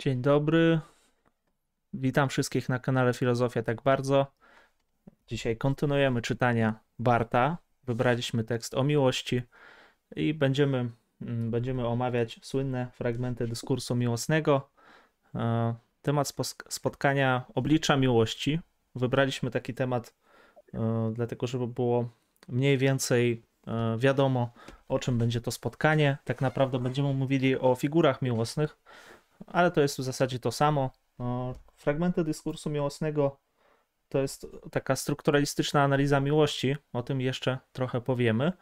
Dzień dobry. Witam wszystkich na kanale Filozofia tak bardzo. Dzisiaj kontynuujemy czytania Barta. Wybraliśmy tekst o miłości i będziemy, mm, będziemy omawiać słynne fragmenty dyskursu miłosnego. E, Temat spotkania oblicza miłości. Wybraliśmy taki temat, e, dlatego żeby było mniej więcej e, wiadomo, o czym będzie to spotkanie. Tak naprawdę będziemy mówili o figurach miłosnych, ale to jest w zasadzie to samo. E, Fragmenty dyskursu miłosnego to jest taka strukturalistyczna analiza miłości. O tym jeszcze trochę powiemy.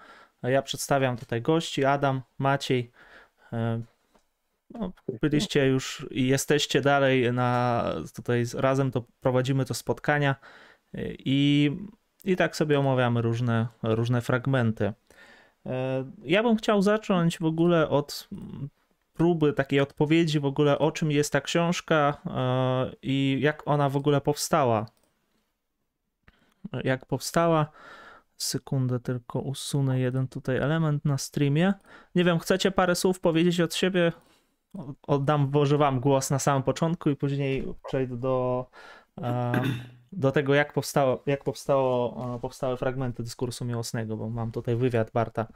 Ja przedstawiam tutaj gości: Adam, Maciej. E, No, byliście już i jesteście dalej na tutaj razem, to prowadzimy to spotkania e, i, i tak sobie omawiamy różne, różne fragmenty. E, Ja bym chciał zacząć w ogóle od próby takiej odpowiedzi w ogóle o czym jest ta książka e, i jak ona w ogóle powstała. Jak powstała. Sekundę tylko usunę jeden tutaj element na streamie. Nie wiem, chcecie parę słów powiedzieć od siebie? Oddam może wam głos na samym początku i później przejdę do, e, do tego, jak, powstało, jak powstało, e, powstały fragmenty dyskursu miłosnego, bo mam tutaj wywiad Barta.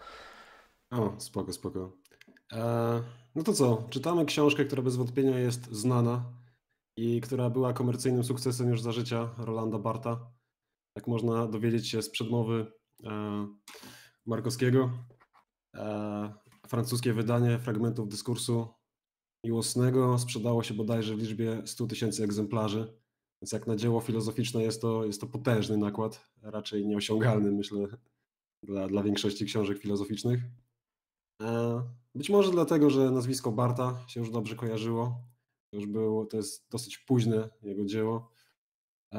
O, spoko, spoko. E, no to co? Czytamy książkę, która bez wątpienia jest znana i która była komercyjnym sukcesem już za życia Rolanda Barta. Jak można dowiedzieć się z przedmowy e, Markowskiego. E, francuskie wydanie fragmentów dyskursu miłosnego sprzedało się bodajże w liczbie 100 tysięcy egzemplarzy. Więc jak na dzieło filozoficzne jest to, jest to potężny nakład, raczej nieosiągalny, myślę, dla, dla większości książek filozoficznych. Być może dlatego, że nazwisko Barta się już dobrze kojarzyło. Już było, to jest dosyć późne jego dzieło. E,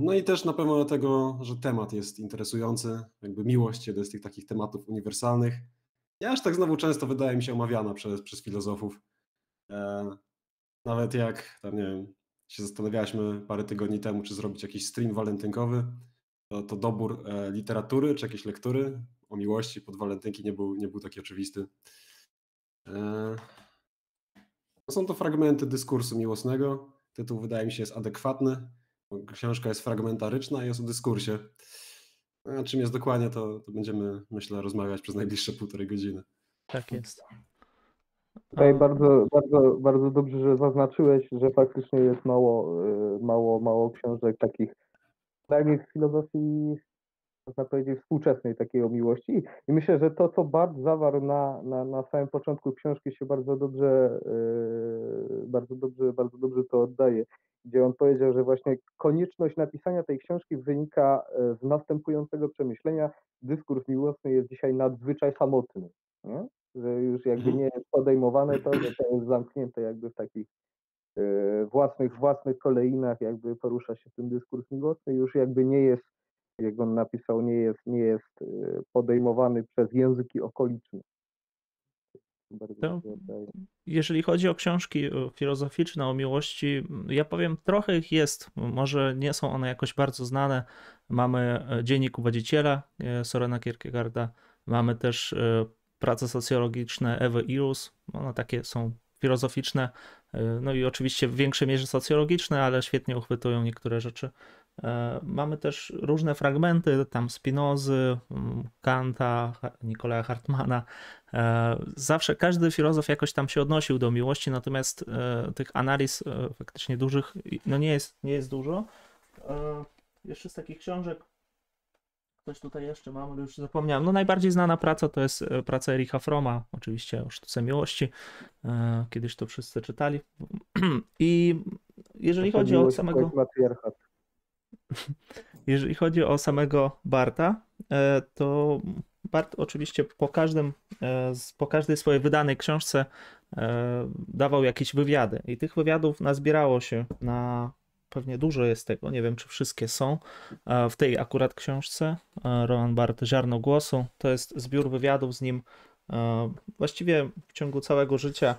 No i też na pewno dlatego, że temat jest interesujący, jakby miłość, jeden z tych takich tematów uniwersalnych. Ja aż tak znowu często wydaje mi się omawiana przez, przez filozofów. E, Nawet jak, tam nie wiem, się zastanawialiśmy parę tygodni temu, czy zrobić jakiś stream walentynkowy, to, to dobór e, literatury czy jakiejś lektury o miłości pod walentynki nie był, nie był taki oczywisty. E, Są to fragmenty dyskursu miłosnego. Tytuł wydaje mi się jest adekwatny. bo Książka jest fragmentaryczna i jest o dyskursie. A czym jest dokładnie, to, to będziemy, myślę, rozmawiać przez najbliższe półtorej godziny. Tak jest. Tutaj bardzo, bardzo, bardzo dobrze, że zaznaczyłeś, że faktycznie jest mało, y, mało, mało książek takich, przynajmniej w filozofii, można powiedzieć, współczesnej takiej o miłości. I myślę, że to, co Bart zawarł na, na, na samym początku książki się bardzo dobrze, y, bardzo dobrze, bardzo dobrze to oddaje, gdzie on powiedział, że właśnie konieczność napisania tej książki wynika y, z następującego przemyślenia. Dyskurs miłosny jest dzisiaj nadzwyczaj samotny. Nie? że już jakby nie jest podejmowane to, że to jest zamknięte jakby w takich e, własnych, własnych koleinach, jakby porusza się ten dyskurs miłosny, już jakby nie jest, jak on napisał, nie jest, nie jest e, podejmowany przez języki okoliczne. To-. Jeżeli chodzi o książki e, filozoficzne o miłości, m, ja powiem, trochę ich jest. Może nie są one jakoś bardzo znane. Mamy e, Dziennik Uwodziciela Sorena Kierkegaarda, mamy też prace socjologiczne Ewy Ilus. One takie są filozoficzne, no i oczywiście w większej mierze socjologiczne, ale świetnie uchwytują niektóre rzeczy. E, Mamy też różne fragmenty, tam Spinozy, m, Kanta, Nikolaja Hartmana. E, Zawsze każdy filozof jakoś tam się odnosił do miłości, natomiast e, tych analiz faktycznie dużych no nie jest, nie jest dużo. Jeszcze z takich książek, coś tutaj jeszcze mam, ale już zapomniałem. No najbardziej znana praca to jest praca Ericha Froma, oczywiście o sztuce miłości. Kiedyś to wszyscy czytali. I jeżeli To chodzi o samego... jest matriarchat. Jeżeli chodzi o samego Barta, e, to Bart oczywiście po każdym, e, po każdej swojej wydanej książce e, dawał jakieś wywiady. I tych wywiadów nazbierało się na pewnie dużo jest tego, nie wiem czy wszystkie są w tej akurat książce Roman Bart Ziarno Głosu, to jest zbiór wywiadów z nim właściwie w ciągu całego życia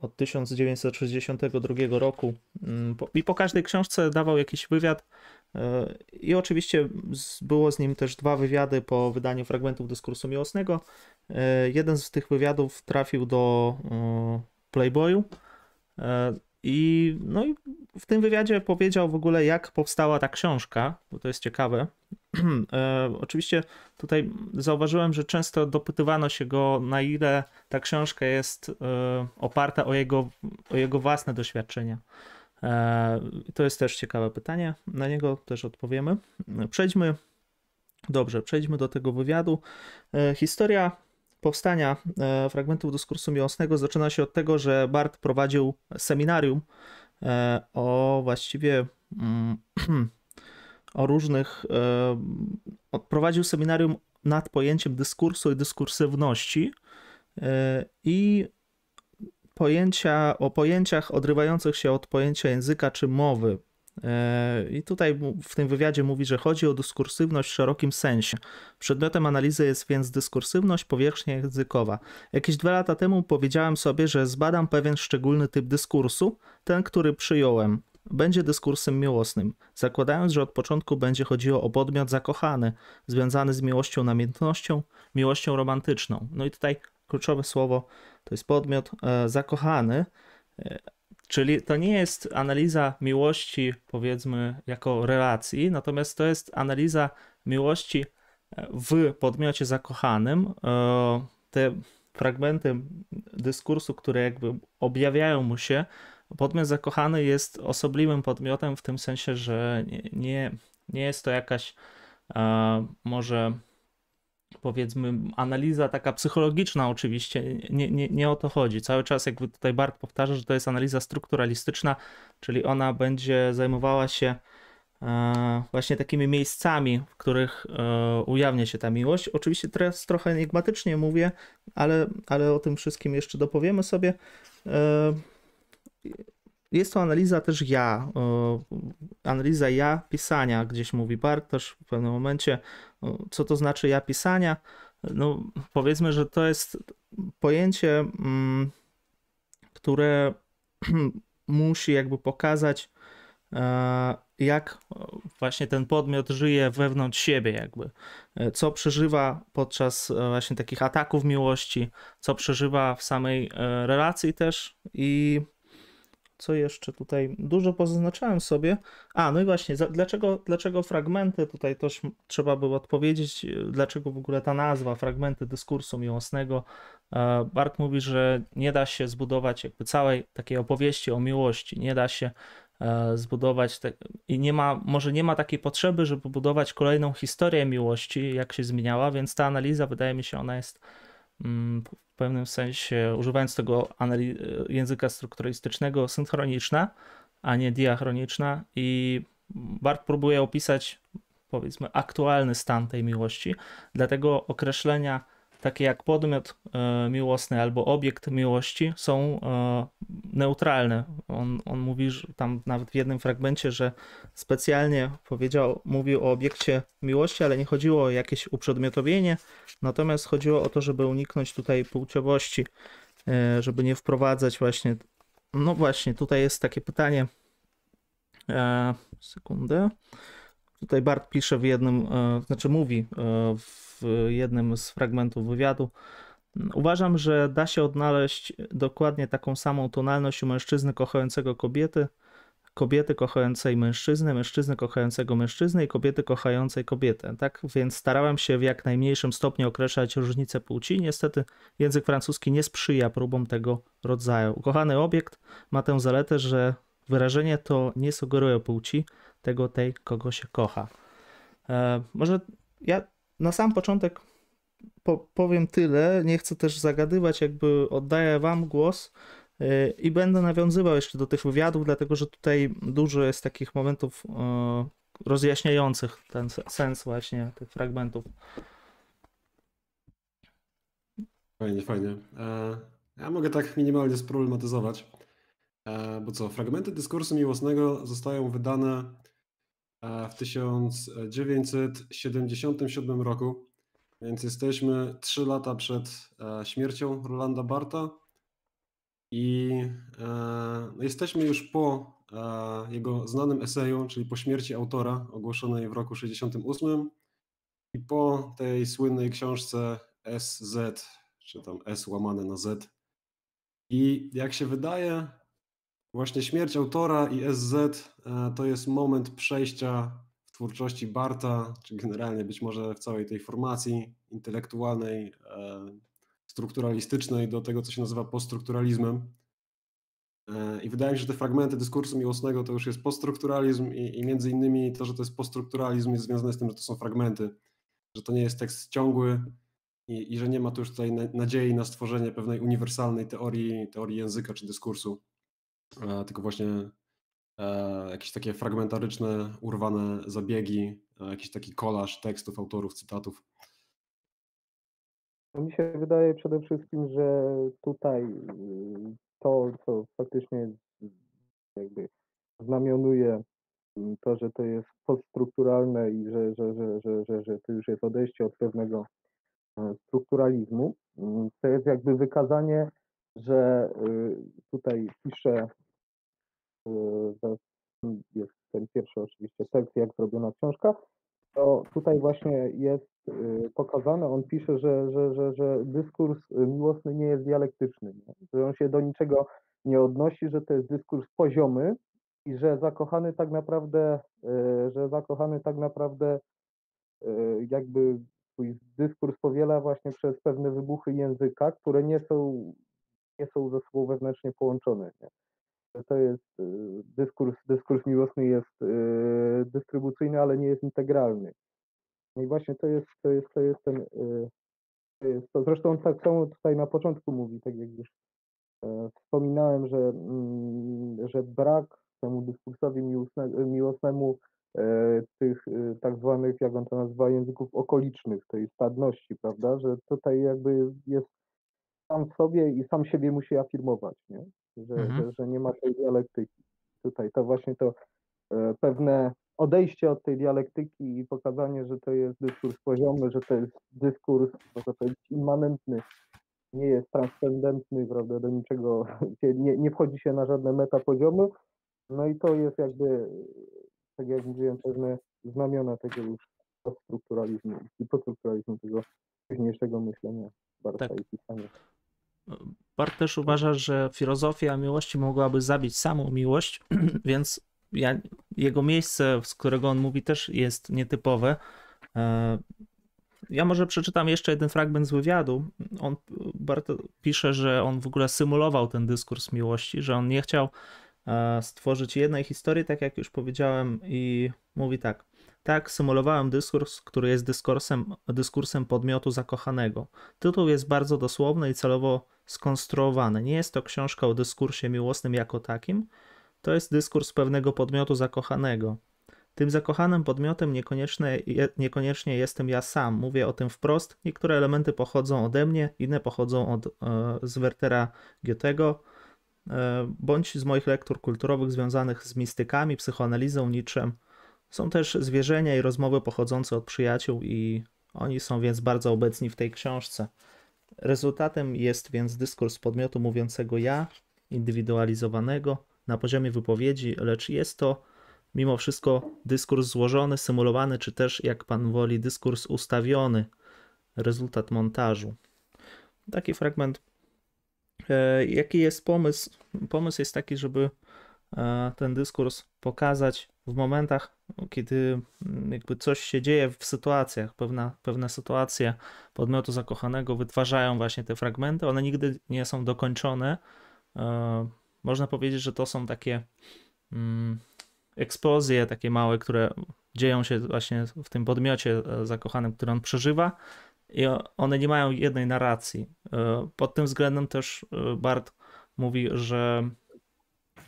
od 1962 roku Mm, i po każdej książce dawał jakiś wywiad E, I oczywiście było z nim też dwa wywiady po wydaniu fragmentów dyskursu miłosnego. E, Jeden z tych wywiadów trafił do e, Playboyu, E, I, no i w tym wywiadzie powiedział w ogóle, jak powstała ta książka, bo to jest ciekawe. E, oczywiście tutaj zauważyłem, że często dopytywano się go, na ile ta książka jest e, oparta o jego, o jego własne doświadczenia. To jest też ciekawe pytanie, na niego też odpowiemy. Przejdźmy, dobrze, przejdźmy do tego wywiadu. Historia powstania e, fragmentów dyskursu miłosnego zaczyna się od tego, że Bart prowadził seminarium e, o właściwie mm, o różnych e, prowadził seminarium nad pojęciem dyskursu i dyskursywności i pojęcia, o pojęciach odrywających się od pojęcia języka czy mowy, i tutaj w tym wywiadzie mówi, że chodzi o dyskursywność w szerokim sensie. Przedmiotem analizy jest więc dyskursywność powierzchnia językowa. Jakieś dwa lata temu powiedziałem sobie, że zbadam pewien szczególny typ dyskursu, ten, który przyjąłem. Będzie dyskursem miłosnym, zakładając, że od początku będzie chodziło o podmiot zakochany, związany z miłością namiętnością, miłością romantyczną. No i tutaj kluczowe słowo to jest podmiot e, zakochany, e, Czyli to nie jest analiza miłości, powiedzmy, jako relacji, natomiast to jest analiza miłości e, w podmiocie zakochanym. E, te fragmenty dyskursu, które jakby objawiają mu się, podmiot zakochany jest osobliwym podmiotem w tym sensie, że nie, nie jest to jakaś e, może powiedzmy, analiza taka psychologiczna oczywiście, nie, nie, nie o to chodzi. Cały czas jakby tutaj Bart powtarza, że to jest analiza strukturalistyczna, czyli ona będzie zajmowała się e, właśnie takimi miejscami, w których e, ujawnia się ta miłość. Oczywiście teraz trochę enigmatycznie mówię, ale, ale o tym wszystkim jeszcze dopowiemy sobie. E, jest to analiza też ja, analiza ja pisania, gdzieś mówi Bart też w pewnym momencie, co to znaczy ja pisania. No, powiedzmy, że to jest pojęcie, mm, które musi jakby pokazać, e, jak właśnie ten podmiot żyje wewnątrz siebie, jakby. E, co przeżywa podczas e, właśnie takich ataków miłości, co przeżywa w samej relacji też i co jeszcze tutaj? Dużo pozaznaczałem sobie. A, no i właśnie, dlaczego, dlaczego fragmenty? Tutaj też trzeba było odpowiedzieć, dlaczego w ogóle ta nazwa, fragmenty dyskursu miłosnego. E, Bart mówi, że nie da się zbudować jakby całej takiej opowieści o miłości, nie da się e, zbudować te, i nie ma, może nie ma takiej potrzeby, żeby budować kolejną historię miłości, jak się zmieniała, więc ta analiza, wydaje mi się, ona jest w pewnym sensie, używając tego języka strukturalistycznego, synchroniczna, a nie diachroniczna i Bart próbuje opisać powiedzmy aktualny stan tej miłości, dlatego określenia takie jak podmiot e, miłosny albo obiekt miłości, są e, neutralne. On, on mówi że tam nawet w jednym fragmencie, że specjalnie powiedział, mówił o obiekcie miłości, ale nie chodziło o jakieś uprzedmiotowienie, natomiast chodziło o to, żeby uniknąć tutaj płciowości, e, żeby nie wprowadzać właśnie. No właśnie, tutaj jest takie pytanie. Sekundę. Tutaj Bart pisze w jednym, znaczy mówi w w jednym z fragmentów wywiadu. Uważam, że da się odnaleźć dokładnie taką samą tonalność u mężczyzny kochającego kobiety, kobiety kochającej mężczyznę, mężczyzny kochającego mężczyznę i kobiety kochającej kobietę. Tak więc starałem się w jak najmniejszym stopniu określać różnice płci. Niestety język francuski nie sprzyja próbom tego rodzaju. Ukochany obiekt ma tę zaletę, że wyrażenie to nie sugeruje płci tego tej, kogo się kocha. E, może ja na sam początek po, powiem tyle. Nie chcę też zagadywać, jakby oddaję Wam głos yy, i będę nawiązywał jeszcze do tych wywiadów, dlatego że tutaj dużo jest takich momentów yy, rozjaśniających ten sens właśnie tych fragmentów. Fajnie, fajnie. E, ja mogę tak minimalnie sproblematyzować. E, bo co, fragmenty dyskursu miłosnego zostają wydane w 1977 roku, więc jesteśmy 3 lata przed e, śmiercią Rolanda Barta i e, no, jesteśmy już po e, jego znanym eseju, czyli po śmierci autora ogłoszonej w roku 68 i po tej słynnej książce SZ, czy tam S łamane na Z. I jak się wydaje, Właśnie śmierć autora i SZ e, to jest moment przejścia w twórczości Barta, czy generalnie być może w całej tej formacji intelektualnej, e, strukturalistycznej do tego, co się nazywa poststrukturalizmem. E, I wydaje mi się, że te fragmenty dyskursu miłosnego to już jest poststrukturalizm i, i między innymi to, że to jest poststrukturalizm jest związane z tym, że to są fragmenty, że to nie jest tekst ciągły i, i że nie ma tu już tutaj nadziei na stworzenie pewnej uniwersalnej teorii, teorii języka czy dyskursu, tylko właśnie e, jakieś takie fragmentaryczne, urwane zabiegi, jakiś taki kolaż tekstów, autorów, cytatów. No mi się wydaje przede wszystkim, że tutaj to, co faktycznie jakby znamionuje to, że to jest poststrukturalne i że, że, że, że, że, że to już jest odejście od pewnego e, strukturalizmu, mm, to jest jakby wykazanie, że y, tutaj pisze, y, jest ten pierwszy oczywiście tekst, jak zrobiona książka, to tutaj właśnie jest y, pokazane, on pisze, że, że, że, że dyskurs miłosny nie jest dialektyczny, nie? że on się do niczego nie odnosi, że to jest dyskurs poziomy i że zakochany tak naprawdę, że zakochany tak naprawdę jakby swój dyskurs powiela właśnie przez pewne wybuchy języka, które nie są, nie są ze sobą wewnętrznie połączone. Nie? to jest y, dyskurs, dyskurs miłosny jest y, dystrybucyjny, ale nie jest integralny. No I właśnie to jest, to jest, to jest ten, y, to jest to. Zresztą on tak samo tutaj na początku mówi, tak jak już e, wspominałem, że, mm, że brak temu dyskursowi miłosnemu e, tych tak zwanych, jak on to nazywa, języków okolicznych, tej stadności, prawda, że tutaj jakby jest sam w sobie i sam siebie musi afirmować, nie? że, mhm. że, że nie ma tej dialektyki. Tutaj to właśnie to e, pewne odejście od tej dialektyki i pokazanie, że to jest dyskurs poziomy, że to jest dyskurs, można powiedzieć, immanentny, nie jest transcendentny, prawda, do niczego, nie, nie wchodzi się na żadne metapoziomy, no i to jest jakby, tak jak mówiłem, pewne znamiona tego już poststrukturalizmu i poststrukturalizmu tego późniejszego myślenia Barta tak. i pisania. Bart też uważa, że filozofia miłości mogłaby zabić samą miłość, więc ja, jego miejsce, z którego on mówi, też jest nietypowe. E, ja może przeczytam jeszcze jeden fragment z wywiadu. On Bart pisze, że on w ogóle symulował ten dyskurs miłości, że on nie chciał e, stworzyć jednej historii, tak jak już powiedziałem, i mówi tak. Tak, symulowałem dyskurs, który jest dyskursem, dyskursem podmiotu zakochanego. Tytuł jest bardzo dosłowny i celowo skonstruowany. Nie jest to książka o dyskursie miłosnym jako takim, to jest dyskurs pewnego podmiotu zakochanego. Tym zakochanym podmiotem niekoniecznie, niekoniecznie jestem ja sam. Mówię o tym wprost. Niektóre elementy pochodzą ode mnie, inne pochodzą od, e, z Wertera Goethego, e, bądź z moich lektur kulturowych związanych z mistykami, psychoanalizą, niczym. Są też zwierzenia i rozmowy pochodzące od przyjaciół i oni są więc bardzo obecni w tej książce. Rezultatem jest więc dyskurs podmiotu mówiącego ja, indywidualizowanego na poziomie wypowiedzi, lecz jest to mimo wszystko dyskurs złożony, symulowany, czy też, jak pan woli, dyskurs ustawiony, rezultat montażu. Taki fragment. E, jaki jest pomysł? Pomysł jest taki, żeby e, ten dyskurs pokazać w momentach, kiedy mm, jakby coś się dzieje w sytuacjach, pewna, pewne sytuacje podmiotu zakochanego wytwarzają właśnie te fragmenty, one nigdy nie są dokończone. E, można powiedzieć, że to są takie mm, eksplozje takie małe, które dzieją się właśnie w tym podmiocie e, zakochanym, który on przeżywa i one nie mają jednej narracji. E, pod tym względem też Bart mówi, że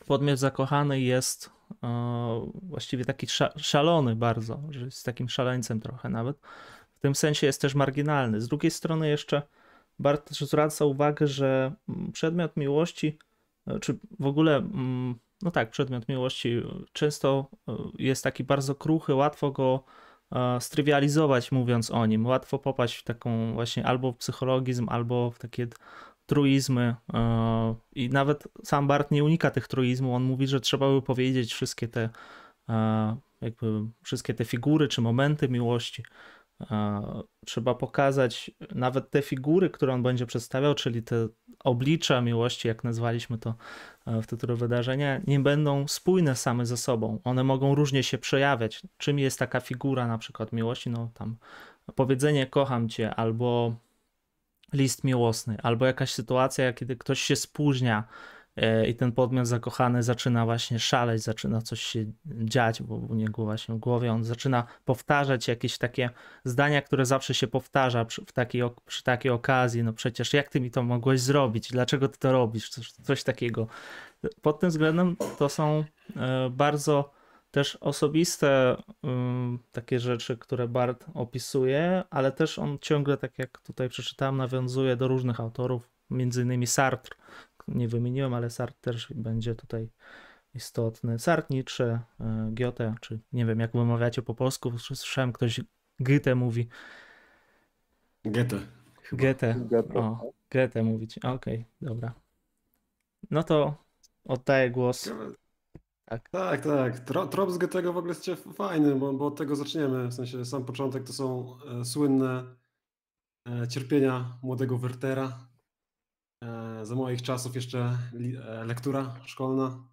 podmiot zakochany jest właściwie taki szalony bardzo, że jest takim szaleńcem trochę nawet. W tym sensie jest też marginalny. Z drugiej strony jeszcze Bart też zwraca uwagę, że mm, przedmiot miłości, e, czy w ogóle, mm, no tak, przedmiot miłości często e, jest taki bardzo kruchy, łatwo go e, strywializować mówiąc o nim. Łatwo popaść w taką właśnie albo w psychologizm, albo w takie truizmy e, i nawet sam Bart nie unika tych truizmów. On mówi, że trzeba by powiedzieć wszystkie te e, jakby wszystkie te figury czy momenty miłości. Trzeba pokazać nawet te figury, które on będzie przedstawiał, czyli te oblicza miłości, jak nazwaliśmy to e, w tytule wydarzenia, nie będą spójne same ze sobą. One mogą różnie się przejawiać. Czym jest taka figura na przykład miłości? No tam powiedzenie kocham cię albo list miłosny, albo jakaś sytuacja, kiedy ktoś się spóźnia E, i ten podmiot zakochany zaczyna właśnie szaleć, zaczyna coś się dziać bo u niego właśnie w głowie, on zaczyna powtarzać jakieś takie zdania, które zawsze się powtarza przy, takiej, przy takiej okazji, no przecież jak ty mi to mogłeś zrobić, dlaczego ty to robisz, coś, coś takiego. Pod tym względem to są e, bardzo też osobiste takie rzeczy, które Bart opisuje, ale też on ciągle, tak jak tutaj przeczytałem, nawiązuje do różnych autorów, między innymi Sartre, nie wymieniłem, ale Sartre też będzie tutaj istotny. Sartre, Nietzsche, e, Goethe, czy nie wiem jak wymawiacie po polsku, słyszałem ktoś Goethe mówi. Goethe. Goethe. Goethe. O, Goethe mówić. Okej, okay, dobra. No to oddaję głos. Tak, tak. tak. trop z Goethego w ogóle jest fajny, bo, bo od tego zaczniemy. W sensie sam początek to są e, słynne e, cierpienia młodego Wertera, E, za moich czasów jeszcze e, lektura szkolna,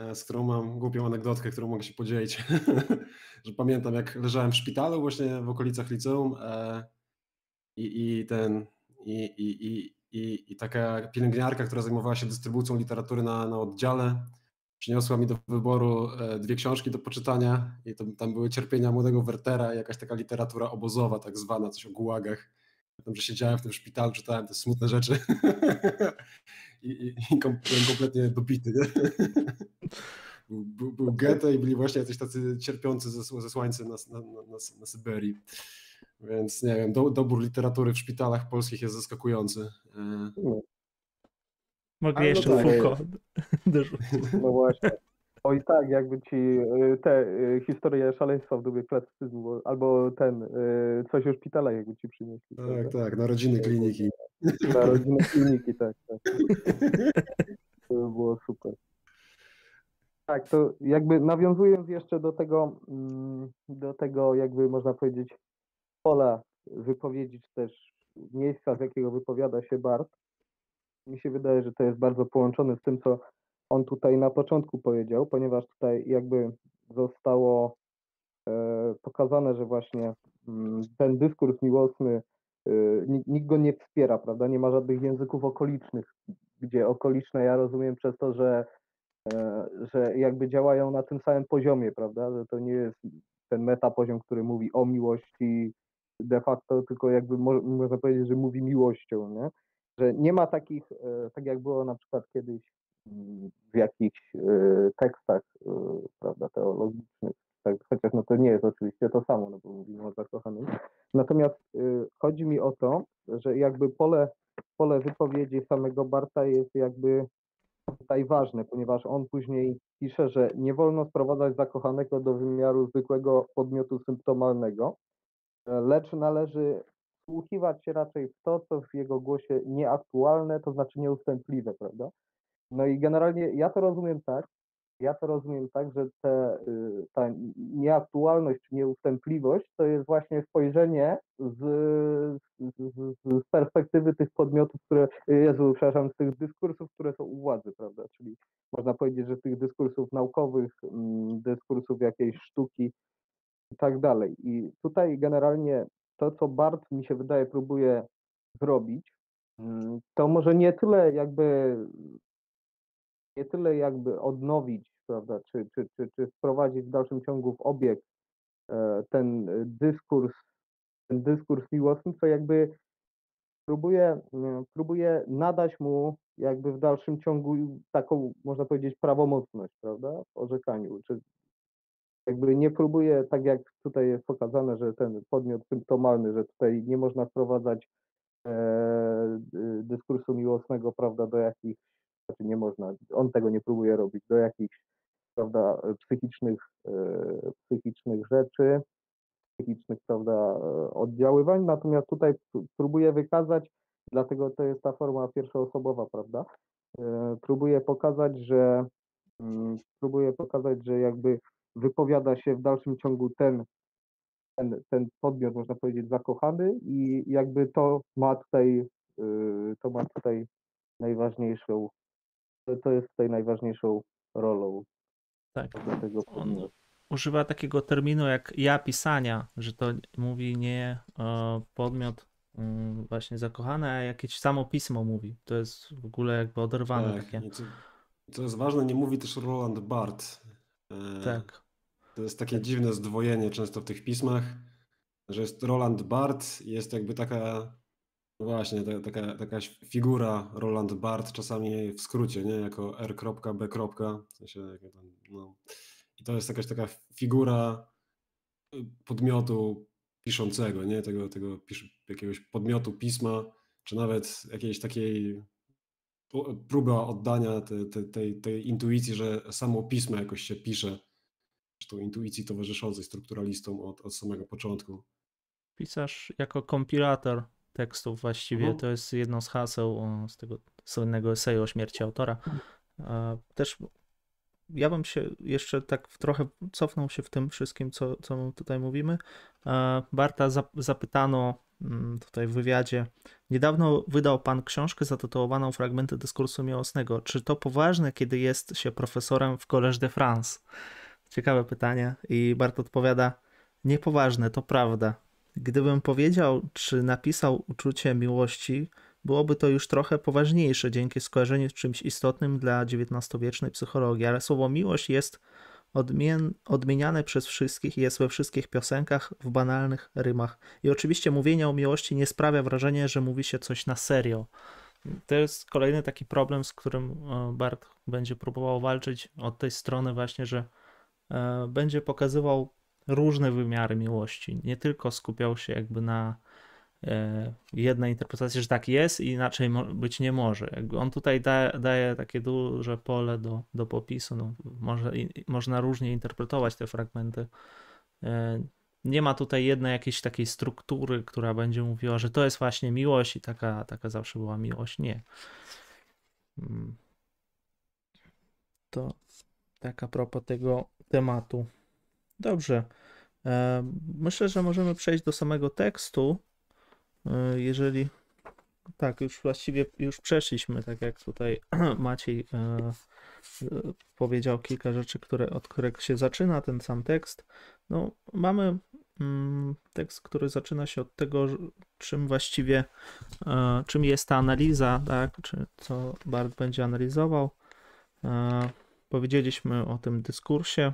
e, z którą mam głupią anegdotkę, którą mogę się podzielić. że pamiętam, jak leżałem w szpitalu właśnie w okolicach liceum i, i ten i, i, i, i, i taka pielęgniarka, która zajmowała się dystrybucją literatury na, na oddziale, przyniosła mi do wyboru dwie książki do poczytania i to, tam były Cierpienia Młodego Wertera i jakaś taka literatura obozowa tak zwana, coś o gułagach. Pamiętam, że siedziałem w tym szpitalu, czytałem te smutne rzeczy i, i, i byłem kompletnie dobity. Był, był Goethe i byli właśnie jacyś tacy cierpiący ze, ze słońcem na, na, na, na, Syberii. Więc nie wiem, do, dobór literatury w szpitalach polskich jest zaskakujący. E, Mogli jeszcze no tak, Foucault. No właśnie. Oj tak, jakby ci y, te y, historie szaleństwa w dobie klasycyzmu, albo ten, y, coś o szpitalach jakby ci przynieśli. Tak, prawda? tak, narodziny kliniki. Narodziny kliniki, tak, tak. To było super. Tak, to jakby nawiązując jeszcze do tego, mm, do tego jakby można powiedzieć pola wypowiedzi, czy też miejsca, z jakiego wypowiada się Bart, mi się wydaje, że to jest bardzo połączone z tym, co on tutaj na początku powiedział, ponieważ tutaj jakby zostało e, pokazane, że właśnie mm, ten dyskurs miłosny, e, nikt go nie wspiera, prawda? Nie ma żadnych języków okolicznych, gdzie okoliczne ja rozumiem przez to, że, e, że jakby działają na tym samym poziomie, prawda? Że to nie jest ten metapoziom, który mówi o miłości de facto, tylko jakby można powiedzieć, że mówi miłością, nie? Że nie ma takich, tak jak było na przykład kiedyś w jakichś y, tekstach y, prawda, teologicznych, tak, chociaż no to nie jest oczywiście to samo, no bo mówimy o zakochanym. Natomiast chodzi mi o to, że jakby pole, pole wypowiedzi samego Barta jest jakby tutaj ważne, ponieważ on później pisze, że nie wolno sprowadzać zakochanego do wymiaru zwykłego podmiotu symptomalnego, lecz należy wsłuchiwać się raczej w to, co w jego głosie nieaktualne, to znaczy nieustępliwe, prawda? No i generalnie ja to rozumiem tak, ja to rozumiem tak, że te, y, ta nieaktualność nieustępliwość to jest właśnie spojrzenie z, z, z, perspektywy tych podmiotów, które, Jezu, przepraszam, z tych dyskursów, które są u władzy, prawda? Czyli można powiedzieć, że tych dyskursów naukowych, mm, dyskursów jakiejś sztuki i tak dalej. I tutaj generalnie to, co Bart mi się wydaje próbuje zrobić, mm, to może nie tyle jakby nie tyle jakby odnowić, prawda, czy, czy, czy, czy wprowadzić w dalszym ciągu w obieg e, ten dyskurs, ten dyskurs miłosny, co jakby próbuje, próbuje nadać mu jakby w dalszym ciągu taką, można powiedzieć, prawomocność, prawda, w orzekaniu, czy jakby nie próbuje, tak jak tutaj jest pokazane, że ten podmiot symptomalny, że tutaj nie można wprowadzać e, dyskursu miłosnego, prawda, do jakichś znaczy nie można, on tego nie próbuje robić, do jakichś prawda, psychicznych, e, psychicznych rzeczy, psychicznych prawda, oddziaływań, natomiast tutaj próbuje wykazać, dlatego to jest ta forma pierwszoosobowa, prawda, e, próbuje pokazać, że mm, próbuje pokazać, że jakby wypowiada się w dalszym ciągu ten, ten, ten podmiot, można powiedzieć, zakochany i jakby to ma tutaj, yy, to ma tutaj najważniejszą, to- to jest tutaj najważniejszą rolą Tak. On używa takiego terminu jak ja pisania, że to mówi nie e, podmiot mm, właśnie zakochany, a jakieś samo pismo mówi. To jest w ogóle jakby oderwane Tak, takie. co jest ważne, nie mówi też Roland Barth. E, Tak. To jest takie dziwne zdwojenie często w tych pismach, że jest Roland Barth i jest jakby taka, no właśnie, ta, taka, taka figura Roland Barth, czasami w skrócie, nie? Jako R.B. W sensie, no. I to jest jakaś taka figura y, podmiotu piszącego, nie? Tego, tego jakiegoś podmiotu pisma, czy nawet jakiejś takiej próba oddania te, te, tej, tej intuicji, że samo pismo jakoś się pisze, zresztą intuicji towarzyszącej strukturalistom od, od samego początku. Pisarz jako kompilator tekstów właściwie Mhm. to jest jedno z haseł z tego słynnego eseju o śmierci autora. E, Też ja bym się jeszcze tak trochę cofnął się w tym wszystkim, co, co tutaj mówimy. Barta zap- zapytano tutaj w wywiadzie, niedawno wydał pan książkę zatytułowaną Fragmenty dyskursu miłosnego. Czy to poważne, kiedy jest się profesorem w Collège de France? Ciekawe pytanie. I Bart odpowiada, niepoważne, to prawda. Gdybym powiedział, czy napisał uczucie miłości, byłoby to już trochę poważniejsze dzięki skojarzeniu z czymś istotnym dla XIX-wiecznej psychologii, ale słowo miłość jest odmien- odmieniane przez wszystkich jest we wszystkich piosenkach w banalnych rymach. I oczywiście mówienie o miłości nie sprawia wrażenia, że mówi się coś na serio. To jest kolejny taki problem, z którym e, Bart będzie próbował walczyć od tej strony właśnie, że e, będzie pokazywał różne wymiary miłości. Nie tylko skupiał się jakby na e, jednej interpretacji, że tak jest i inaczej być nie może. On tutaj da, daje takie duże pole do, do popisu. No, może, można różnie interpretować te fragmenty. E, Nie ma tutaj jednej jakiejś takiej struktury, która będzie mówiła, że to jest właśnie miłość i taka, taka zawsze była miłość. Nie. Mm. To tak a propos tego tematu. Dobrze. E, Myślę, że możemy przejść do samego tekstu. E, Jeżeli. Tak, już właściwie już przeszliśmy, tak jak tutaj Maciej e, e, powiedział kilka rzeczy, które, od których się zaczyna ten sam tekst. No, mamy mm, tekst, który zaczyna się od tego, czym właściwie, czym jest ta analiza, tak, czy co Bart będzie analizował. Powiedzieliśmy o tym dyskursie.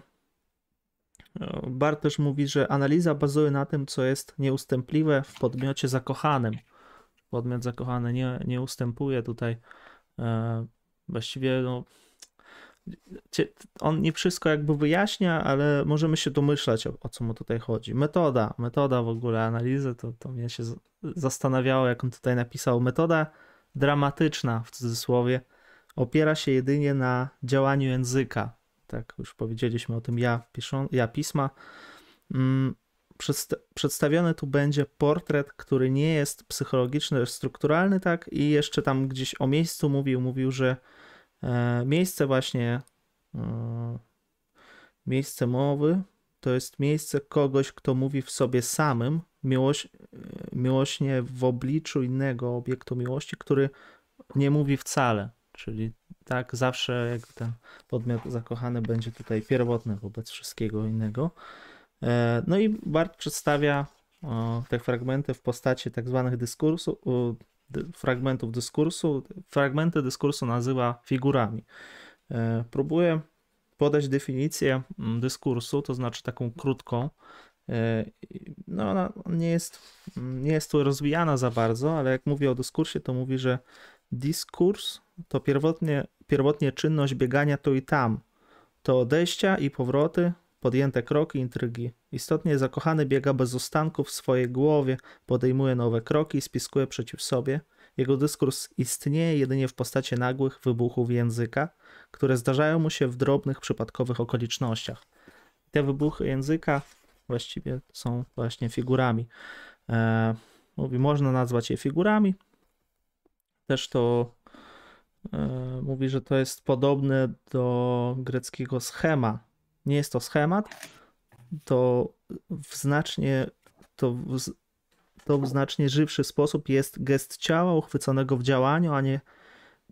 Bart też mówi, że analiza bazuje na tym, co jest nieustępliwe w podmiocie zakochanym. Podmiot zakochany nie, nie ustępuje tutaj. E, właściwie no, on nie wszystko jakby wyjaśnia, ale możemy się domyślać, o, o co mu tutaj chodzi. Metoda, metoda w ogóle analizy, to, to mnie się zastanawiało, jak on tutaj napisał. Metoda dramatyczna, w cudzysłowie, opiera się jedynie na działaniu języka. Tak, już powiedzieliśmy o tym ja, piszą, ja pisma. Mm, przedsta- Przedstawiony tu będzie portret, który nie jest psychologiczny, lecz strukturalny, tak? I jeszcze tam gdzieś o miejscu mówił, mówił, że e, miejsce właśnie, e, miejsce mowy to jest miejsce kogoś, kto mówi w sobie samym, miłoś, miłośnie w obliczu innego obiektu miłości, który nie mówi wcale. Czyli tak zawsze jakby ten podmiot zakochany będzie tutaj pierwotny wobec wszystkiego innego. E, No i Bart przedstawia te fragmenty w postaci tak zwanych dyskursu, fragmentów dyskursu. Fragmenty dyskursu nazywa figurami. E, Próbuję podać definicję mm, dyskursu, to znaczy taką krótką. E, No, ona nie jest, nie jest tu rozwijana za bardzo, ale jak mówię o dyskursie, to mówi, że dyskurs to pierwotnie, pierwotnie czynność biegania tu i tam. To odejścia i powroty, podjęte kroki, intrygi. Istotnie zakochany biega bez ustanku w swojej głowie, podejmuje nowe kroki i spiskuje przeciw sobie. Jego dyskurs istnieje jedynie w postaci nagłych wybuchów języka, które zdarzają mu się w drobnych, przypadkowych okolicznościach. Te wybuchy języka właściwie są właśnie figurami. E, mówi, można nazwać je figurami. Też to mówi, że to jest podobne do greckiego schema. Nie jest to schemat, to w znacznie, to w, to w znacznie żywszy sposób jest gest ciała uchwyconego w działaniu, a nie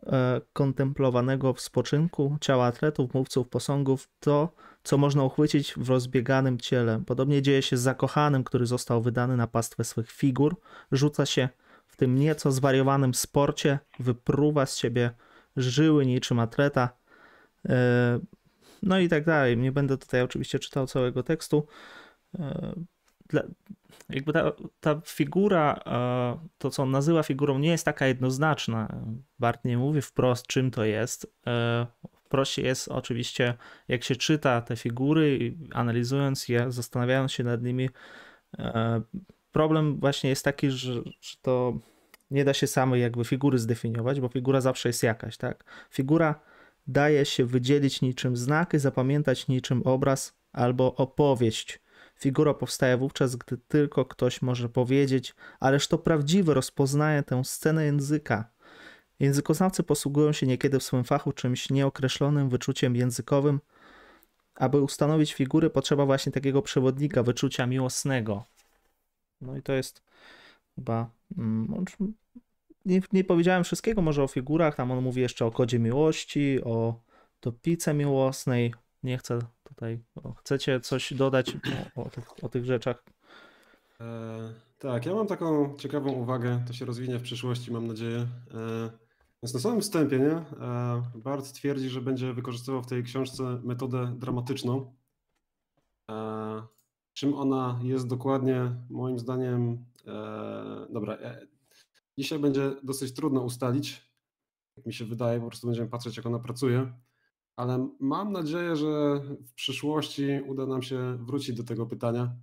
e, kontemplowanego w spoczynku ciała atletów, mówców, posągów, to, co można uchwycić w rozbieganym ciele. Podobnie dzieje się z zakochanym, który został wydany na pastwę swych figur, rzuca się w tym nieco zwariowanym sporcie, wypruwa z siebie żyły niczym atleta. E, No i tak dalej. Nie będę tutaj oczywiście czytał całego tekstu. E, Dla, jakby ta, ta figura, e, to co on nazywa figurą, nie jest taka jednoznaczna. Bart nie mówi wprost, czym to jest. Prościej jest oczywiście, jak się czyta te figury, analizując je, zastanawiając się nad nimi. Problem właśnie jest taki, że, że to nie da się samej jakby figury zdefiniować, bo figura zawsze jest jakaś, tak? Figura daje się wydzielić niczym znak i zapamiętać niczym obraz albo opowieść. Figura powstaje wówczas, gdy tylko ktoś może powiedzieć, ależ to prawdziwy rozpoznaje tę scenę języka. Językoznawcy posługują się niekiedy w swym fachu czymś nieokreślonym wyczuciem językowym. Aby ustanowić figury, potrzeba właśnie takiego przewodnika, wyczucia miłosnego. No i to jest chyba. Mm, o czym- nie, nie powiedziałem wszystkiego może o figurach. Tam on mówi jeszcze o kodzie miłości, o topice miłosnej. Nie chcę tutaj. Chcecie coś dodać o, o, tych, o tych rzeczach? E, tak, ja mam taką ciekawą uwagę, to się rozwinie w przyszłości, mam nadzieję. E, więc na samym wstępie, nie? E, Bart twierdzi, że będzie wykorzystywał w tej książce metodę dramatyczną. Czym ona jest dokładnie, moim zdaniem, e, dobra, e, dzisiaj będzie dosyć trudno ustalić, jak mi się wydaje, po prostu będziemy patrzeć, jak ona pracuje. Ale mam nadzieję, że w przyszłości uda nam się wrócić do tego pytania.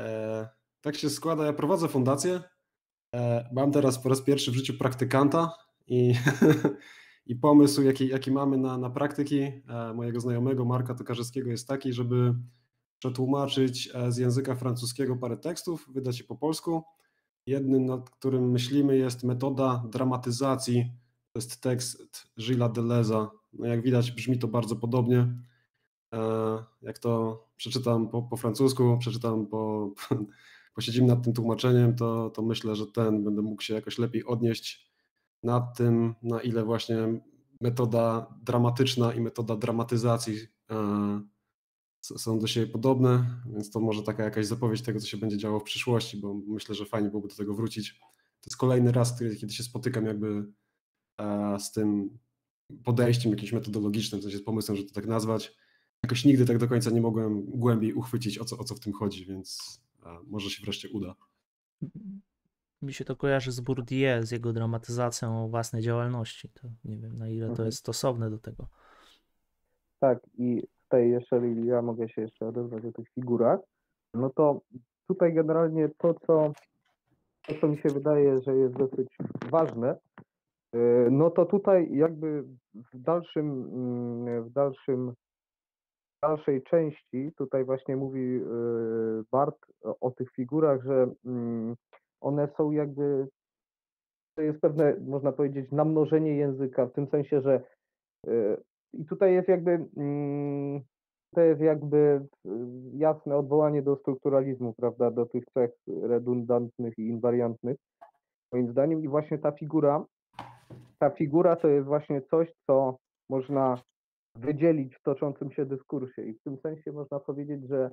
E, tak się składa, ja prowadzę fundację. E, Mam teraz po raz pierwszy w życiu praktykanta i, i pomysł, jaki, jaki mamy na, na praktyki e, mojego znajomego Marka Tokarzewskiego jest taki, żeby przetłumaczyć e, z języka francuskiego parę tekstów, wydać je po polsku. Jednym, nad którym myślimy, jest metoda dramatyzacji. To jest tekst Gilles Deleza. No jak widać, brzmi to bardzo podobnie. E, Jak to przeczytam po, po francusku, przeczytam po, posiedzimy nad tym tłumaczeniem, to, to myślę, że ten będę mógł się jakoś lepiej odnieść nad tym, na ile właśnie metoda dramatyczna i metoda dramatyzacji e, są do siebie podobne, więc to może taka jakaś zapowiedź tego, co się będzie działo w przyszłości, bo myślę, że fajnie byłoby do tego wrócić. To jest kolejny raz, kiedy, kiedy się spotykam jakby e, z tym podejściem jakimś metodologicznym, w sensie z pomysłem, że to tak nazwać. Jakoś nigdy tak do końca nie mogłem głębiej uchwycić, o co, o co w tym chodzi, więc e, może się wreszcie uda. Mi się to kojarzy z Bourdieu, z jego dramatyzacją własnej działalności. To nie wiem, na ile to Mhm. jest stosowne do tego. Tak, i tutaj jeżeli ja mogę się jeszcze odezwać o tych figurach, no to tutaj generalnie to, co, to, co mi się wydaje, że jest dosyć ważne, yy, no to tutaj jakby w dalszym, mm, w dalszym, w dalszej części tutaj właśnie mówi yy, Bart o, tych figurach, że mm, one są jakby, to jest pewne, można powiedzieć, namnożenie języka, w tym sensie, że yy, i tutaj jest jakby mm, to jest jakby y, jasne odwołanie do strukturalizmu, prawda, do tych cech redundantnych i inwariantnych, moim zdaniem. I właśnie ta figura, ta figura to jest właśnie coś, co można wydzielić w toczącym się dyskursie. I w tym sensie można powiedzieć, że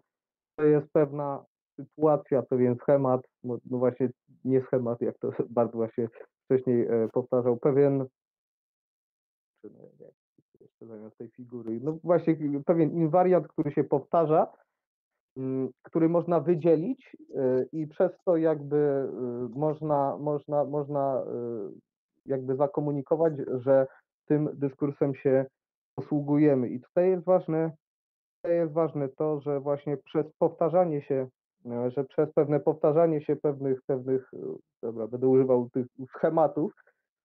to jest pewna sytuacja, pewien schemat, no no właśnie nie schemat, jak to bardzo właśnie wcześniej e, powtarzał, pewien jeszcze zamiast tej figury. No właśnie pewien inwariant, który się powtarza, mm, który można wydzielić y, i przez to jakby y, można, można, można y, jakby zakomunikować, że tym dyskursem się posługujemy. I tutaj jest ważne, tutaj jest ważne to, że właśnie przez powtarzanie się, że przez pewne powtarzanie się pewnych, pewnych, dobra, będę używał tych schematów,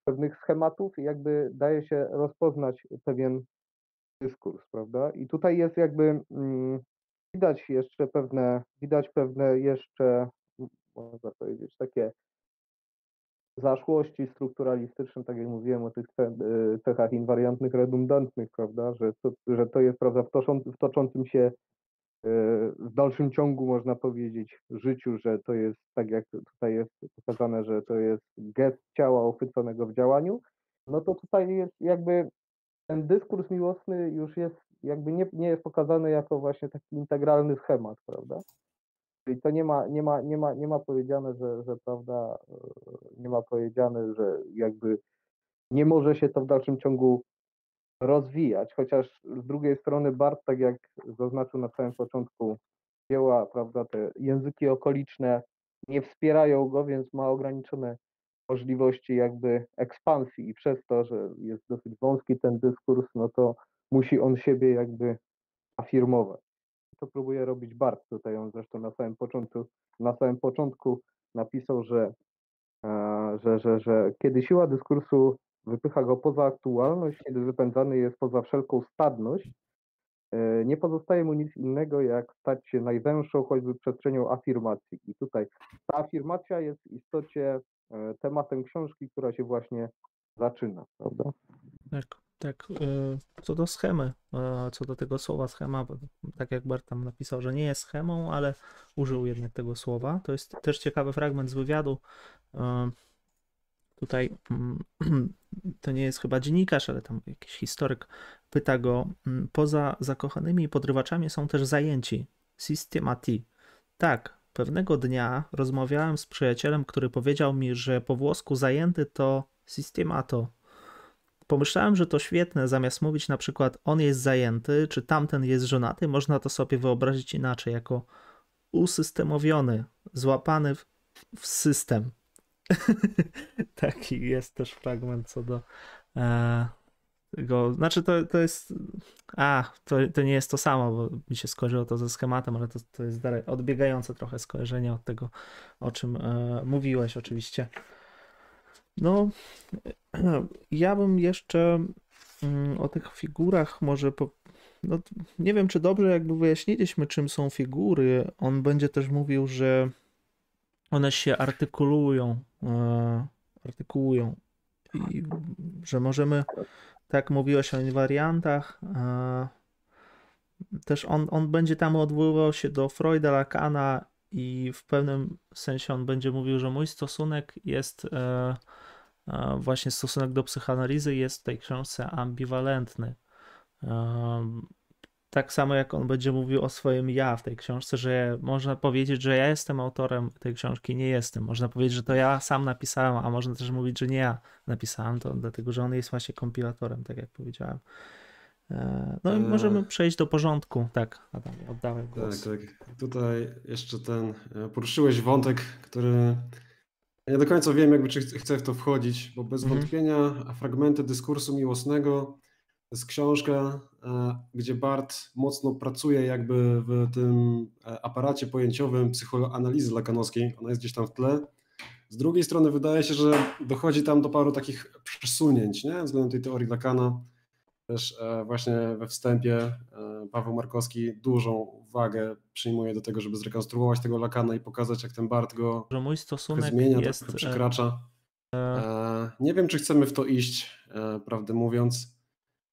pewnych schematów jakby daje się rozpoznać pewien dyskurs, prawda? I tutaj jest jakby mm, widać jeszcze pewne, widać pewne jeszcze, można powiedzieć, takie zaszłości strukturalistyczne, tak jak mówiłem o tych y, cechach inwariantnych, redundantnych, prawda? Że to, że to jest, prawda, w toczącym się w dalszym ciągu można powiedzieć życiu, że to jest tak jak tutaj jest pokazane, że to jest gest ciała ochwyconego w działaniu, no to tutaj jest jakby ten dyskurs miłosny już jest jakby nie, nie jest pokazany jako właśnie taki integralny schemat, prawda? Czyli to nie ma, nie ma, nie ma, nie ma powiedziane, że, że prawda, nie ma powiedziane, że jakby nie może się to w dalszym ciągu rozwijać, chociaż z drugiej strony Bart, tak jak zaznaczył na samym początku dzieła, prawda, te języki okoliczne nie wspierają go, więc ma ograniczone możliwości jakby ekspansji i przez to, że jest dosyć wąski ten dyskurs, no to musi on siebie jakby afirmować. To próbuje robić Bart tutaj, on zresztą na samym początku, na samym początku napisał, że, e, że, że, że kiedy siła dyskursu wypycha go poza aktualność, kiedy wypędzany jest poza wszelką stadność, e, nie pozostaje mu nic innego, jak stać się najwęższą choćby przestrzenią afirmacji. I tutaj ta afirmacja jest w istocie e, tematem książki, która się właśnie zaczyna, prawda? Tak, tak. E, co do schemy, co do tego słowa schema, tak jak Bart tam napisał, że nie jest schemą, ale użył jednak tego słowa. To jest też ciekawy fragment z wywiadu tutaj mm, to nie jest chyba dziennikarz, ale tam jakiś historyk pyta go, mm, poza zakochanymi podrywaczami są też zajęci, systemati. Tak, pewnego dnia rozmawiałem z przyjacielem, który powiedział mi, że po włosku zajęty to systemato. Pomyślałem, że to świetne, zamiast mówić na przykład on jest zajęty, czy tamten jest żonaty, można to sobie wyobrazić inaczej, jako usystemowiony, złapany w, w system. Taki jest też fragment co do e, tego. Znaczy, to, to jest. A, to, to nie jest to samo, bo mi się skojarzyło to ze schematem, ale to, to jest dalej odbiegające trochę skojarzenie od tego, o czym e, mówiłeś, oczywiście. No, ja bym jeszcze mm, o tych figurach może. Po, no, nie wiem, czy dobrze jakby wyjaśniliśmy, czym są figury. On będzie też mówił, że one się artykulują, artykułują. I że możemy, tak mówiłeś o invariantach, e, też on, on będzie tam odwoływał się do Freuda, Lacana i w pewnym sensie on będzie mówił, że mój stosunek jest e, właśnie stosunek do psychoanalizy jest w tej książce ambiwalentny tak samo jak on będzie mówił o swoim ja w tej książce, że można powiedzieć, że ja jestem autorem tej książki, nie jestem. Można powiedzieć, że to ja sam napisałem, a można też mówić, że nie ja napisałem to, dlatego że on jest właśnie kompilatorem, tak jak powiedziałem. E, no i możemy przejść do porządku. Tak, Adam, oddałem głos. Tak, tak. Tutaj jeszcze ten, e, poruszyłeś wątek, który nie do końca wiem, jakby czy chcę w to wchodzić, bo bez mhm. wątpienia fragmenty dyskursu miłosnego jest książka, e, gdzie Bart mocno pracuje jakby w tym e, aparacie pojęciowym psychoanalizy lakanowskiej. Ona jest gdzieś tam w tle. Z drugiej strony wydaje się, że dochodzi tam do paru takich przesunięć nie? względem tej teorii Lakana. Też e, właśnie we wstępie Paweł Markowski dużą wagę przyjmuje do tego, żeby zrekonstruować tego Lakana i pokazać, jak ten Bart go że mój stosunek zmienia, jest... tak przekracza. Nie wiem, czy chcemy w to iść, prawdę mówiąc.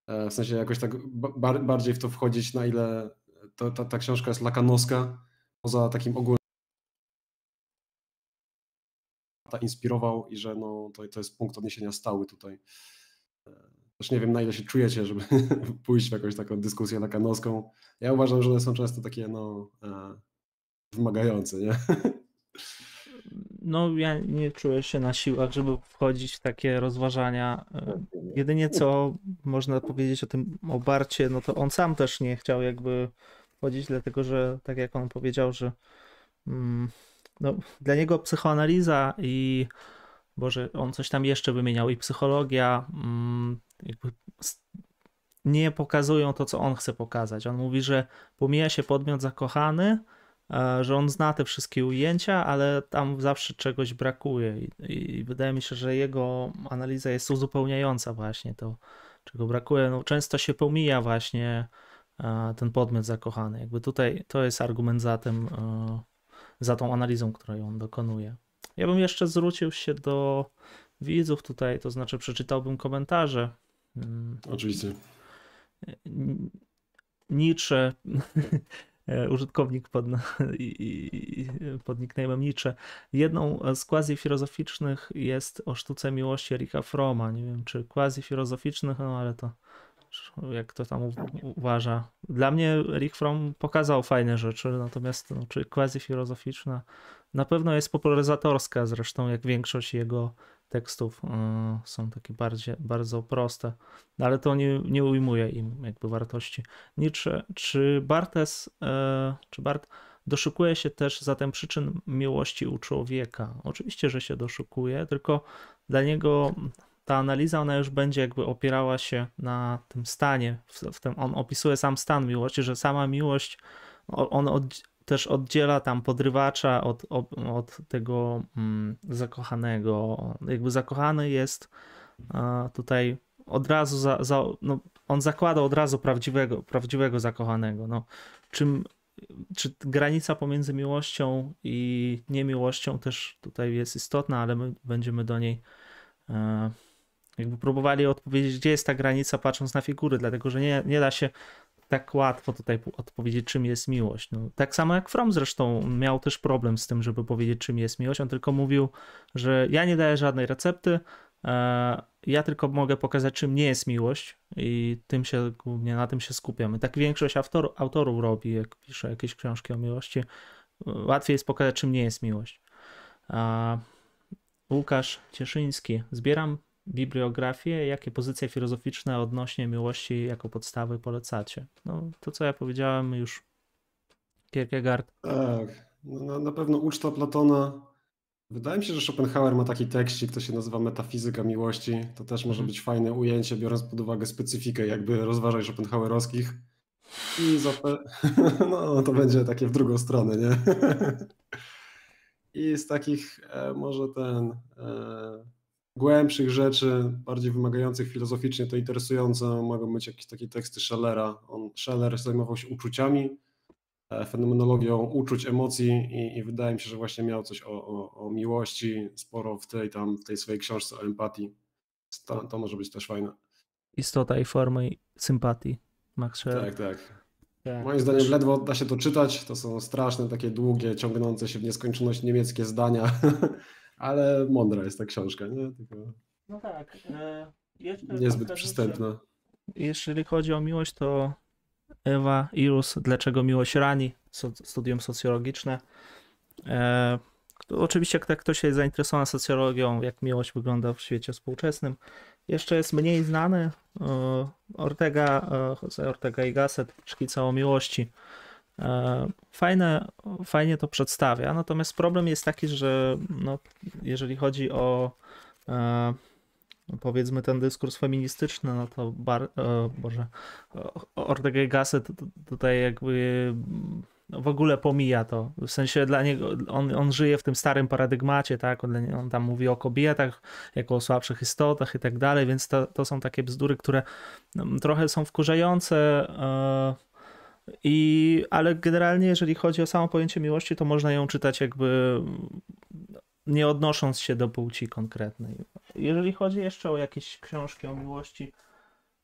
E, w sensie jakoś tak bardziej w to wchodzić, na ile to, ta, ta książka jest lakanowska, poza takim ogólnym inspirował i że no, to, to jest punkt odniesienia stały tutaj. E, też nie wiem, na ile się czujecie, żeby pójść w jakąś taką dyskusję lakanowską. Ja uważam, że one są często takie no, e, wymagające, nie? no ja nie czuję się na siłach, żeby wchodzić w takie rozważania. E, jedynie co można powiedzieć o tym obarcie, no to on sam też nie chciał jakby wchodzić, dlatego że tak jak on powiedział, że mm, no, dla niego psychoanaliza i Boże, on coś tam jeszcze wymieniał i psychologia mm, jakby nie pokazują to, co on chce pokazać. On mówi, że pomija się podmiot zakochany, że on zna te wszystkie ujęcia, ale tam zawsze czegoś brakuje i, i wydaje mi się, że jego analiza jest uzupełniająca właśnie to, czego brakuje. No, często się pomija właśnie e, ten podmiot zakochany. Jakby tutaj to jest argument za tym, e, za tą analizą, którą on dokonuje. Ja bym jeszcze zwrócił się do widzów tutaj, to znaczy przeczytałbym komentarze. Mm. Oczywiście. Nietzsche e, użytkownik pod, i, pod nickname'em Nietzsche. Jedną z quasi-filozoficznych jest o sztuce miłości Erika Froma. Nie wiem, czy quasi-filozoficznych, no ale to jak to tam uważa. Dla mnie Rick Fromm pokazał fajne rzeczy, natomiast no, czy quasi-filozoficzna na pewno jest popularyzatorska, zresztą jak większość jego tekstów y, są takie bardziej, bardzo proste, no, ale to nie, nie ujmuje im jakby wartości. Nietzsche, czy Bartes, y, czy Bart doszukuje się też zatem przyczyn miłości u człowieka? Oczywiście, że się doszukuje, tylko dla niego ta analiza ona już będzie jakby opierała się na tym stanie, w, w tym, on opisuje sam stan miłości, że sama miłość, on od, też oddziela tam podrywacza od, od, od tego mm, zakochanego. Jakby zakochany jest a, tutaj od razu, za, za, no, on zakłada od razu prawdziwego, prawdziwego zakochanego. No, czym, czy granica pomiędzy miłością i niemiłością też tutaj jest istotna, ale my będziemy do niej e, jakby próbowali odpowiedzieć, gdzie jest ta granica, patrząc na figury, dlatego że nie, nie da się tak łatwo tutaj odpowiedzieć, czym jest miłość. No, tak samo jak From zresztą miał też problem z tym, żeby powiedzieć, czym jest miłość. On tylko mówił, że ja nie daję żadnej recepty, e, ja tylko mogę pokazać, czym nie jest miłość i tym się głównie na tym się skupiamy. Tak większość autor, autorów robi, jak pisze jakieś książki o miłości. Łatwiej jest pokazać, czym nie jest miłość. Łukasz Cieszyński. Zbieram bibliografię, jakie pozycje filozoficzne odnośnie miłości jako podstawy polecacie? No, to co ja powiedziałem już Kierkegaard. Tak, no, na, na pewno uczta Platona. Wydaje mi się, że Schopenhauer ma taki tekścik, to się nazywa metafizyka miłości. To też może mhm. być fajne ujęcie, biorąc pod uwagę specyfikę jakby rozważań Schopenhauerowskich. I zape... no, to będzie takie w drugą stronę, nie? I z takich e, może ten e, głębszych rzeczy, bardziej wymagających filozoficznie, to interesujące mogą być jakieś takie teksty Schellera. On, Scheller zajmował się uczuciami, e, fenomenologią uczuć, emocji i, i wydaje mi się, że właśnie miał coś o, o, o, miłości sporo w tej tam, w tej swojej książce o empatii. To, to może być też fajne. Istota i formy sympatii. Max Scheller. Tak, tak. Tak. Moim zdaniem ledwo da się to czytać. To są straszne, takie długie, ciągnące się w nieskończoność niemieckie zdania. ale mądra jest ta książka, nie? Tylko no tak. E, niezbyt przystępna. Jeżeli chodzi o miłość, to Ewa Irus, Dlaczego miłość rani? Studium socjologiczne. E, oczywiście, jak ktoś jest zainteresowany socjologią, jak miłość wygląda w świecie współczesnym, jeszcze jest mniej znany. E, Ortega, e, Jose Ortega y Gasset, Szkica o miłości. E, fajne, fajnie to przedstawia, natomiast problem jest taki, że no, jeżeli chodzi o e, powiedzmy ten dyskurs feministyczny, no to bar, e, Boże, Ortega y Gasset tutaj jakby no w ogóle pomija to. W sensie dla niego, on, on żyje w tym starym paradygmacie, tak? On, on tam mówi o kobietach jako o słabszych istotach i tak dalej, więc to, to są takie bzdury, które no, trochę są wkurzające. I, ale generalnie, jeżeli chodzi o samo pojęcie miłości, to można ją czytać jakby nie odnosząc się do płci konkretnej. Jeżeli chodzi jeszcze o jakieś książki o miłości,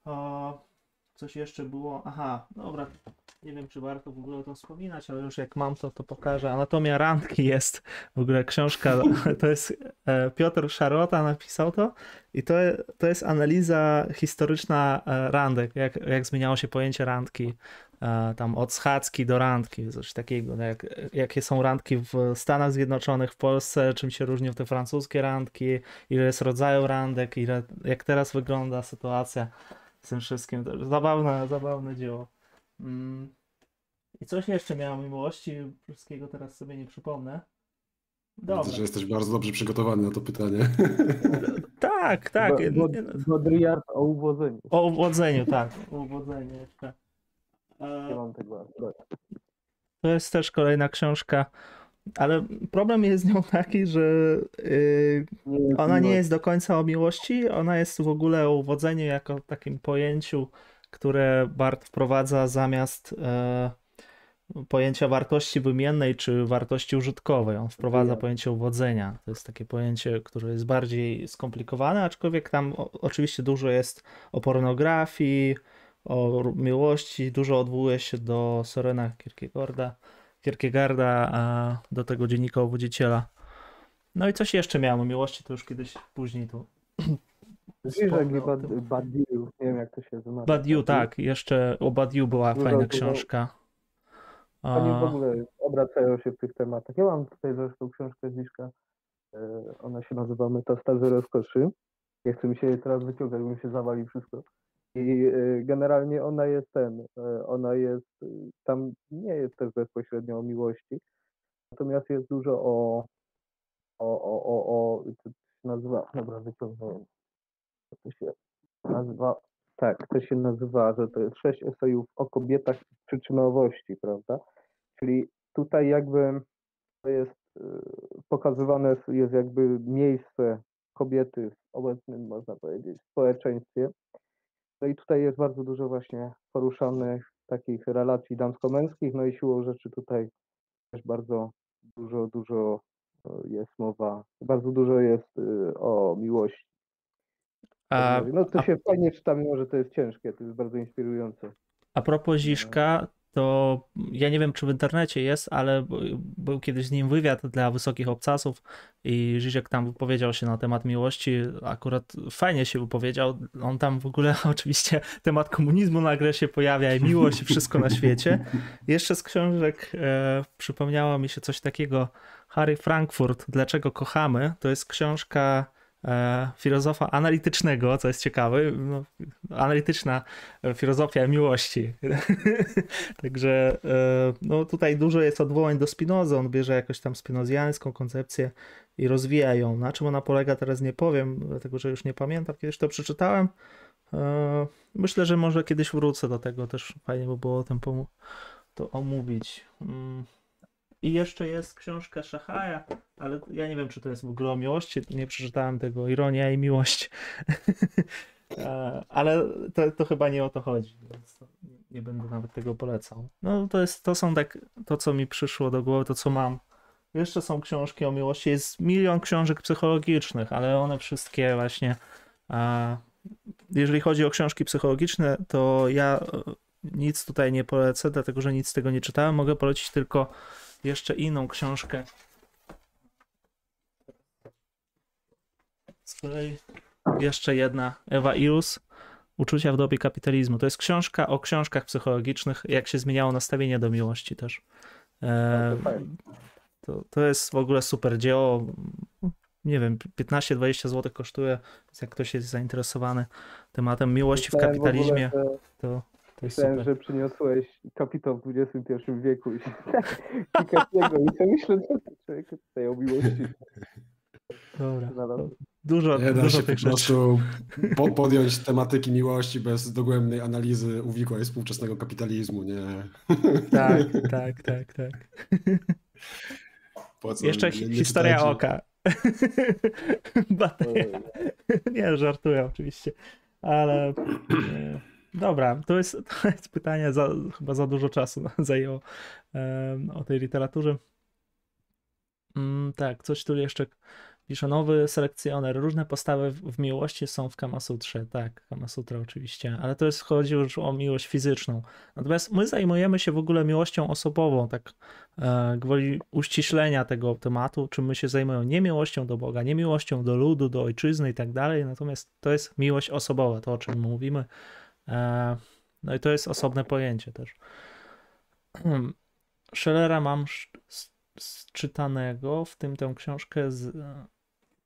o coś jeszcze było. Aha, dobra. Nie wiem, czy warto w ogóle o tym wspominać, ale już jak mam to, to pokażę. Anatomia randki jest w ogóle książka. To jest e, Piotr Szarota napisał to i to, to jest analiza historyczna e, randek, jak, jak zmieniało się pojęcie randki tam od schadzki do randki, coś takiego, no jak, jakie są randki w Stanach Zjednoczonych, w Polsce, czym się różnią te francuskie randki, ile jest rodzaju randek, ile, jak teraz wygląda sytuacja z tym wszystkim. To zabawne, zabawne dzieło. Mm. I coś jeszcze miałem miłości, wszystkiego teraz sobie nie przypomnę. Dobra. Widzę, że jesteś bardzo dobrze przygotowany na to pytanie. Tak, tak. Baudrillard o uwodzeniu. O uwodzeniu, tak. O uwodzeniu jeszcze. Nie mam tego To jest też kolejna książka, ale problem jest z nią taki, że yy, nie ona nie jest do końca o miłości, ona jest w ogóle o uwodzeniu jako takim pojęciu, które Bart wprowadza zamiast yy, pojęcia wartości wymiennej czy wartości użytkowej. On wprowadza pojęcie uwodzenia. To jest takie pojęcie, które jest bardziej skomplikowane, aczkolwiek tam o, oczywiście dużo jest o pornografii, o miłości, dużo odwołuje się do Sorena Kierkegaarda, Kierkegaarda a do tego dziennika obudziciela. No i coś jeszcze miałem o miłości, to już kiedyś później tu Zbliżek Bad, Badiu, nie wiem jak to się nazywa. Badiu, tak, jeszcze o Badiu była Dużo fajna było. książka. Oni w A, ogóle obracają się w tych tematach. Ja mam tutaj zresztą książkę Zniżka. e, Ona się nazywa Metastazy rozkoszy. Nie chcę mi się jej teraz wyciągać, bo mi się zawali wszystko. I e, generalnie ona jest ten, e, ona jest, e, tam nie jest też bezpośrednio o miłości, natomiast jest dużo o, o, o, o, o co to się nazywa, dobra, wyciągnąłem. Się nazywa, tak, to się nazywa, że to jest sześć esejów o kobietach przyczynowości, prawda? Czyli tutaj jakby to jest pokazywane jest jakby miejsce kobiety w obecnym, można powiedzieć, społeczeństwie. No i tutaj jest bardzo dużo właśnie poruszanych takich relacji damsko-męskich, no i siłą rzeczy tutaj też bardzo dużo, dużo y, jest mowa, bardzo dużo jest y, o miłości. a, No to a się fajnie czyta, mimo że to jest ciężkie, to jest bardzo inspirujące. A propos Ziszka, to ja nie wiem, czy w internecie jest, ale był kiedyś z nim wywiad dla wysokich obcasów i Żyżek tam wypowiedział się na temat miłości. Akurat fajnie się wypowiedział. On tam w ogóle oczywiście temat komunizmu nagle się pojawia i miłość wszystko na świecie. Jeszcze z książek e, przypomniało mi się coś takiego. Harry Frankfurt, Dlaczego kochamy? To jest książka filozofa analitycznego, co jest ciekawe. No, analityczna e, filozofia miłości. Także e, no, tutaj dużo jest odwołań do Spinozy. On bierze jakąś tam spinozjańską koncepcję i rozwija ją. Na czym ona polega, teraz nie powiem, dlatego że już nie pamiętam. Kiedyś to przeczytałem. E, Myślę, że może kiedyś wrócę do tego. Też fajnie by było o tym to omówić. I jeszcze jest książka Szachaja, ale ja nie wiem, czy to jest w ogóle o miłości. Nie przeczytałem tego. Ironia i miłość. E, Ale to, to chyba nie o to chodzi, więc nie- będę nawet tego polecał. No to jest, to są tak, to co mi przyszło do głowy, to co mam. Jeszcze są książki o miłości, jest milion książek psychologicznych, ale one wszystkie właśnie, a, jeżeli chodzi o książki psychologiczne, to ja e, nic tutaj nie polecę, dlatego że nic z tego nie czytałem. Mogę polecić tylko jeszcze inną książkę. Z kolei jeszcze jedna, Ewa Ilus, Uczucia w dobie kapitalizmu. To jest książka o książkach psychologicznych, jak się zmieniało nastawienie do miłości też. E, to to, jest w ogóle super dzieło. Nie wiem, 15-20 zł kosztuje, więc jak ktoś jest zainteresowany tematem miłości w kapitalizmie, to, Myślałem, super. że przyniosłeś kapitał w XXI wieku i tak i sobie myślę, że ten człowiek tutaj o miłości Dobra. Dużo, Nie da dużo się po tych rzeczy. prostu po, podjąć tematyki miłości bez dogłębnej analizy uwikłań współczesnego kapitalizmu, nie? Tak, tak, tak, tak. Po co? Jeszcze Nie- nie historia czytajcie. oka. Bateria. Nie, żartuję oczywiście. Ale e, dobra, to jest, to jest pytanie, za, chyba za dużo czasu zajęło o tej literaturze. Mm, tak, coś tu jeszcze pisze. Nowy selekcjoner. Różne postawy w, w miłości są w Kamasutrze. Tak, Kamasutra oczywiście, ale to jest, chodzi już o miłość fizyczną. Natomiast my zajmujemy się w ogóle miłością osobową, tak e, gwoli uściślenia tego tematu, czym my się zajmujemy. Nie miłością do Boga, nie miłością do ludu, do ojczyzny i tak dalej, natomiast to jest miłość osobowa, to o czym mówimy. E, no i to jest osobne pojęcie też. Schellera mam czytanego, w tym tę książkę z,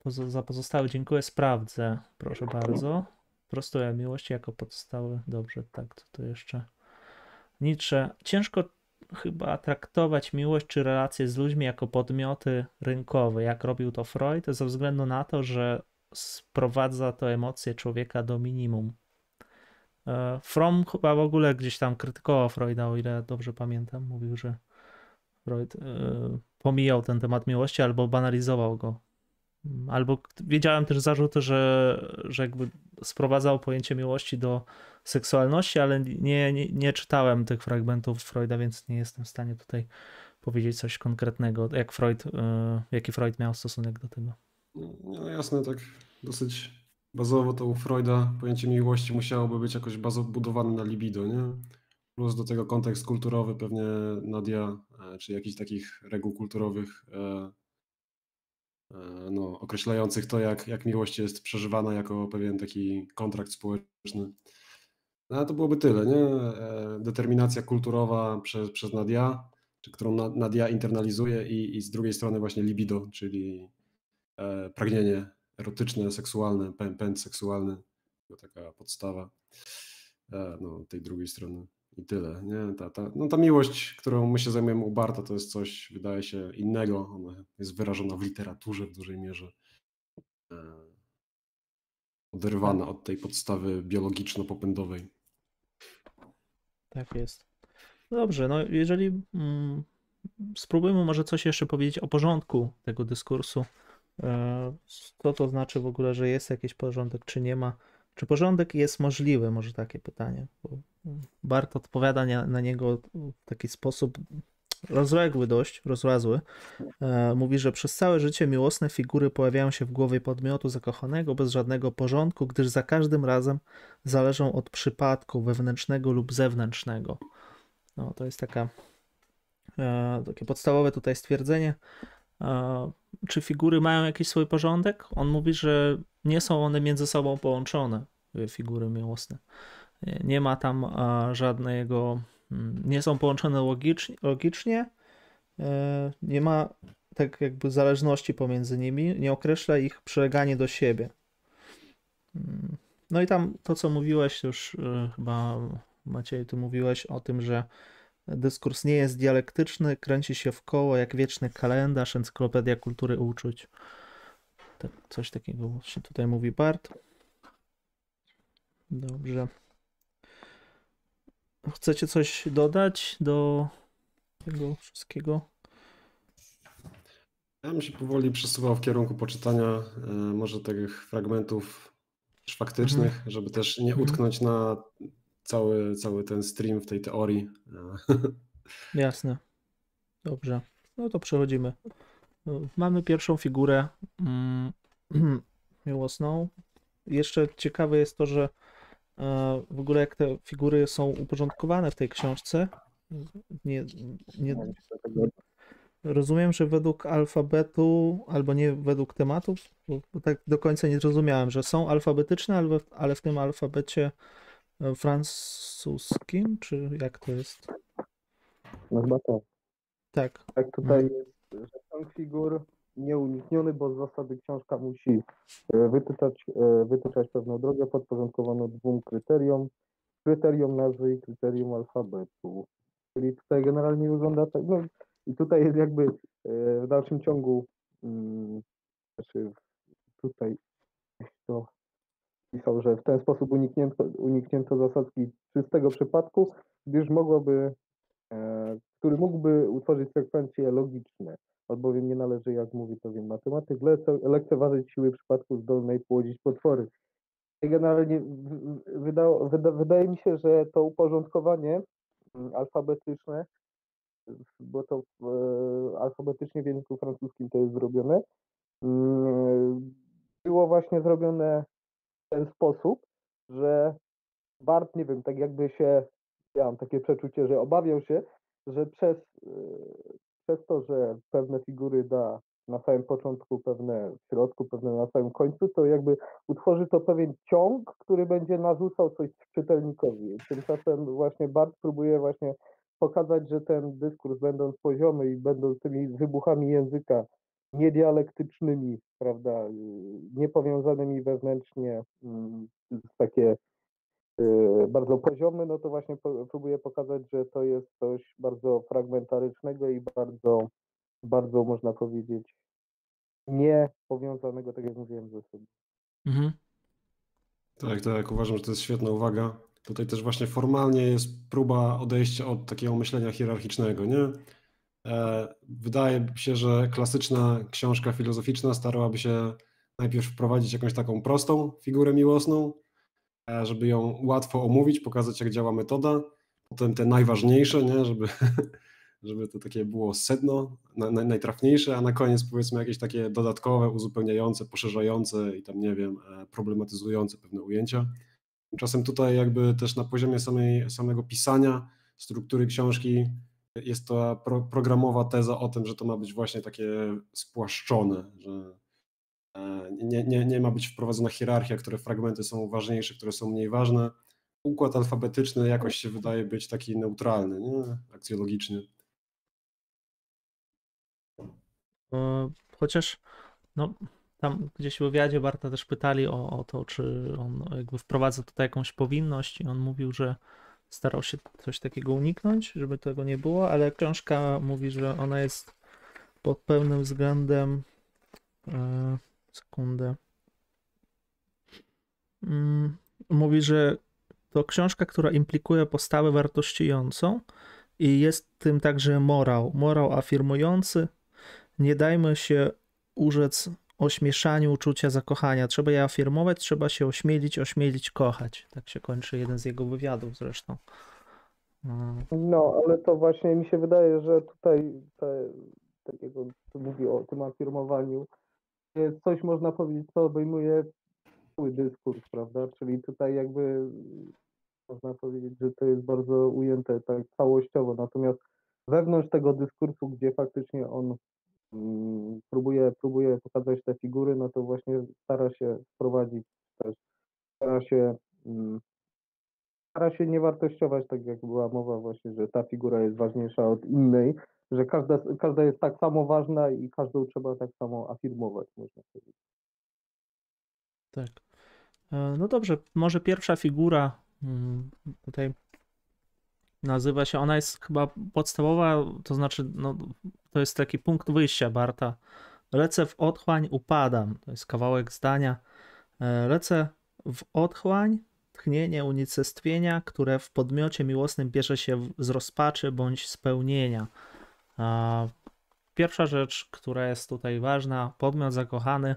pozo- za pozostałe dziękuję, sprawdzę, proszę bardzo. Prostuję miłości jako podstawy. Dobrze, tak, co tu jeszcze? Nietzsche. Ciężko chyba traktować miłość czy relacje z ludźmi jako podmioty rynkowe, jak robił to Freud, ze względu na to, że sprowadza to emocje człowieka do minimum. E, Fromm chyba w ogóle gdzieś tam krytykował Freuda, o ile dobrze pamiętam. Mówił, że Freud e, pomijał ten temat miłości albo banalizował go. Mm, Albo wiedziałem też zarzuty, że, że jakby sprowadzał pojęcie miłości do seksualności, ale nie, nie, nie czytałem tych fragmentów Freuda, więc nie jestem w stanie tutaj powiedzieć coś konkretnego, jak Freud, e, jaki Freud miał stosunek do tego. No jasne, tak dosyć bazowo to u Freuda pojęcie miłości musiałoby być jakoś bazo budowane na libido, nie? Plus do tego kontekst kulturowy pewnie Nadia, e, czy jakichś takich reguł kulturowych e, e, no, określających to, jak, jak miłość jest przeżywana jako pewien taki kontrakt społeczny. No, to byłoby tyle, nie? Determinacja kulturowa przez, przez Nadia, czy którą Nadia internalizuje i, i z drugiej strony właśnie libido, czyli pragnienie erotyczne, seksualne, pęd seksualny, taka podstawa no, tej drugiej strony. I tyle. Nie? Ta, ta, no ta miłość, którą my się zajmujemy u Barta, to jest coś, wydaje się, innego. Ona jest wyrażona w literaturze w dużej mierze. E, oderwana od tej podstawy biologiczno-popędowej. Tak jest. Dobrze, no jeżeli mm, spróbujmy może coś jeszcze powiedzieć o porządku tego dyskursu. E, co to znaczy w ogóle, że jest jakiś porządek, czy nie ma? Czy porządek jest możliwy? Może takie pytanie. Bart odpowiada na niego w taki sposób rozległy dość, rozlazły. E, mówi, że przez całe życie miłosne figury pojawiają się w głowie podmiotu zakochanego bez żadnego porządku, gdyż za każdym razem zależą od przypadku wewnętrznego lub zewnętrznego. No, to jest taka, e, takie podstawowe tutaj stwierdzenie. Czy figury mają jakiś swój porządek? On mówi, że nie są one między sobą połączone, figury miłosne. Nie ma tam żadnego, mm, nie są połączone logicznie, logicznie, e, nie ma tak jakby zależności pomiędzy nimi, nie określa ich przyleganie do siebie. Mm. No i tam to, co mówiłeś już chyba Maciej, ty mówiłeś o tym, że dyskurs nie jest dialektyczny, kręci się w koło jak wieczny kalendarz, encyklopedia kultury uczuć. Tak, coś takiego się tutaj mówi Bart. Dobrze. Chcecie coś dodać do tego wszystkiego? Ja bym się powoli przesuwał w kierunku poczytania e, może tych fragmentów faktycznych, mhm. żeby też nie mhm. utknąć na cały, cały ten stream w tej teorii. Jasne. Dobrze. No to przechodzimy. Mamy pierwszą figurę mm, miłosną. Jeszcze ciekawe jest to, że e, w ogóle jak te figury są uporządkowane w tej książce. Nie, nie, rozumiem, że według alfabetu, albo nie według tematów, bo, tak do końca nie zrozumiałem, że są alfabetyczne, ale, ale w tym alfabecie francuskim, czy jak to jest? No chyba tak. Tak. Tak tutaj jest, że ciąg figur nieunikniony, bo z zasady książka musi e, wytyczać, e, wytyczać pewną drogę podporządkowaną dwóm kryteriom. Kryterium nazwy i kryterium alfabetu. Czyli tutaj generalnie wygląda tak, no i tutaj jest jakby e, w dalszym ciągu, mm, znaczy tutaj to pisał, że w ten sposób uniknięto, uniknięto zasadzki czystego przypadku, gdyż mogłoby E, który mógłby utworzyć sekwencje logiczne, albowiem nie należy, jak mówi pewien matematyk, lekceważyć siły przypadku zdolnej płodzić potwory. Generalnie wydało, wyda, wydaje mi się, że to uporządkowanie mm, alfabetyczne, bo to e, alfabetycznie w języku francuskim to jest zrobione, mm, było właśnie zrobione ten sposób, że Bart, nie wiem, tak jakby się ja mam takie przeczucie, że obawiał się, że przez, e, przez to, że pewne figury da na samym początku, pewne w środku, pewne na samym końcu, to jakby utworzy to pewien ciąg, który będzie narzucał coś czytelnikowi. Tymczasem właśnie Bart próbuje właśnie pokazać, że ten dyskurs będąc poziomy i będąc tymi wybuchami języka niedialektycznymi, prawda, niepowiązanymi wewnętrznie, mm, takie Y, bardzo poziomy, no to właśnie próbuję pokazać, że to jest coś bardzo fragmentarycznego i bardzo, bardzo można powiedzieć nie powiązanego, tak jak mówiłem, ze sobą. Mhm. Tak, tak, uważam, że to jest świetna uwaga. Tutaj też właśnie formalnie jest próba odejścia od takiego myślenia hierarchicznego, nie? E, wydaje się, że klasyczna książka filozoficzna starałaby się najpierw wprowadzić jakąś taką prostą figurę miłosną, E, żeby ją łatwo omówić, pokazać jak działa metoda, potem te najważniejsze, nie? Żeby, żeby to takie było sedno, na, na, najtrafniejsze, a na koniec powiedzmy jakieś takie dodatkowe, uzupełniające, poszerzające i tam nie wiem, e, problematyzujące pewne ujęcia. Tymczasem tutaj jakby też na poziomie samej, samego pisania, struktury książki jest to pro, programowa teza o tym, że to ma być właśnie takie spłaszczone, że e, nie, nie, nie ma być wprowadzona hierarchia, które fragmenty są ważniejsze, które są mniej ważne. Układ alfabetyczny jakoś się wydaje być taki neutralny, nie? akcjologiczny. E, chociaż no, tam gdzieś w wywiadzie Barta też pytali o, o to, czy on jakby wprowadza tutaj jakąś powinność i on mówił, że starał się coś takiego uniknąć, żeby tego nie było, ale książka mówi, że ona jest pod pełnym względem. E, sekundę. Mm, mówi, że to książka, która implikuje postawę wartościującą i jest tym także morał. Morał afirmujący. Nie dajmy się urzec ośmieszaniu uczucia zakochania. Trzeba je afirmować, trzeba się ośmielić, ośmielić kochać. Tak się kończy jeden z jego wywiadów zresztą. No, no ale to właśnie mi się wydaje, że tutaj te, takiego, co mówi o tym afirmowaniu, coś można powiedzieć, co obejmuje cały dyskurs, prawda? Czyli tutaj jakby można powiedzieć, że to jest bardzo ujęte tak całościowo, natomiast wewnątrz tego dyskursu, gdzie faktycznie on Mm, próbuje, próbuje pokazać te figury, no to właśnie stara się wprowadzić też, stara się, mm, stara się nie wartościować, tak jak była mowa właśnie, że ta figura jest ważniejsza od innej, że każda, każda jest tak samo ważna i każdą trzeba tak samo afirmować, można powiedzieć. Tak. E, no dobrze, może pierwsza figura mm, tutaj nazywa się, ona jest chyba podstawowa, to znaczy, no, to jest taki punkt wyjścia Barta. Lecę w otchłań, upadam. To jest kawałek zdania. E, lecę w otchłań, tchnienie unicestwienia, które w podmiocie miłosnym bierze się z rozpaczy bądź spełnienia. Pierwsza rzecz, która jest tutaj ważna, podmiot zakochany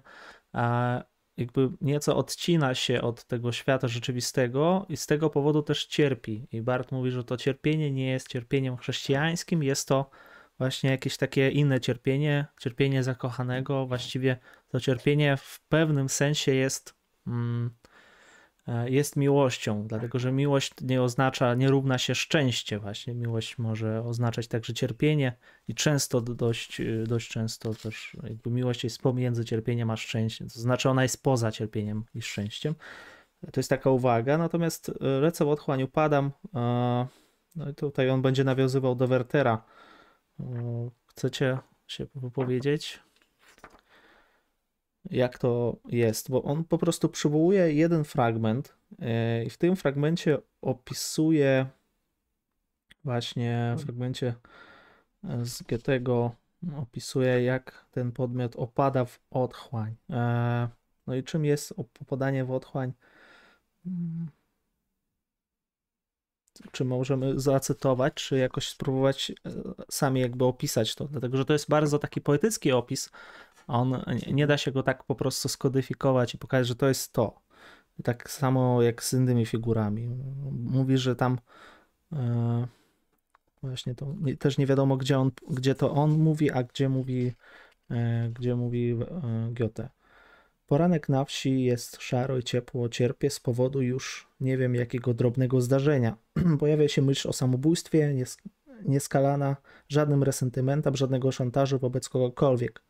jakby nieco odcina się od tego świata rzeczywistego i z tego powodu też cierpi. I Bart mówi, że to cierpienie nie jest cierpieniem chrześcijańskim, jest to właśnie jakieś takie inne cierpienie, cierpienie zakochanego. Właściwie to cierpienie w pewnym sensie jest, mm, jest miłością, dlatego że miłość nie oznacza, nie równa się szczęście. Właśnie miłość może oznaczać także cierpienie i często, dość, dość często też jakby miłość jest pomiędzy cierpieniem a szczęściem. To znaczy ona jest poza cierpieniem i szczęściem. To jest taka uwaga. Natomiast lecę w otchłaniu, padam. E, no i tutaj on będzie nawiązywał do Wertera Chcecie się wypowiedzieć? Jak to jest? Bo on po prostu przywołuje jeden fragment e, i w tym fragmencie opisuje właśnie w fragmencie z Goethego opisuje, jak ten podmiot opada w otchłań. E, no i czym jest opadanie w otchłań? Czy możemy zacytować, czy jakoś spróbować e, sami jakby opisać to, dlatego że to jest bardzo taki poetycki opis. On nie da się go tak po prostu skodyfikować i pokazać, że to jest to. Tak samo jak z innymi figurami. Mówi, że tam e, właśnie to też nie wiadomo, gdzie, on, gdzie to on mówi, a gdzie mówi, e, gdzie mówi Goethe. Poranek na wsi jest szaro i ciepło, cierpię z powodu już nie wiem jakiego drobnego zdarzenia. Pojawia się myśl o samobójstwie, nieskalana żadnym resentymentem, żadnego szantażu wobec kogokolwiek.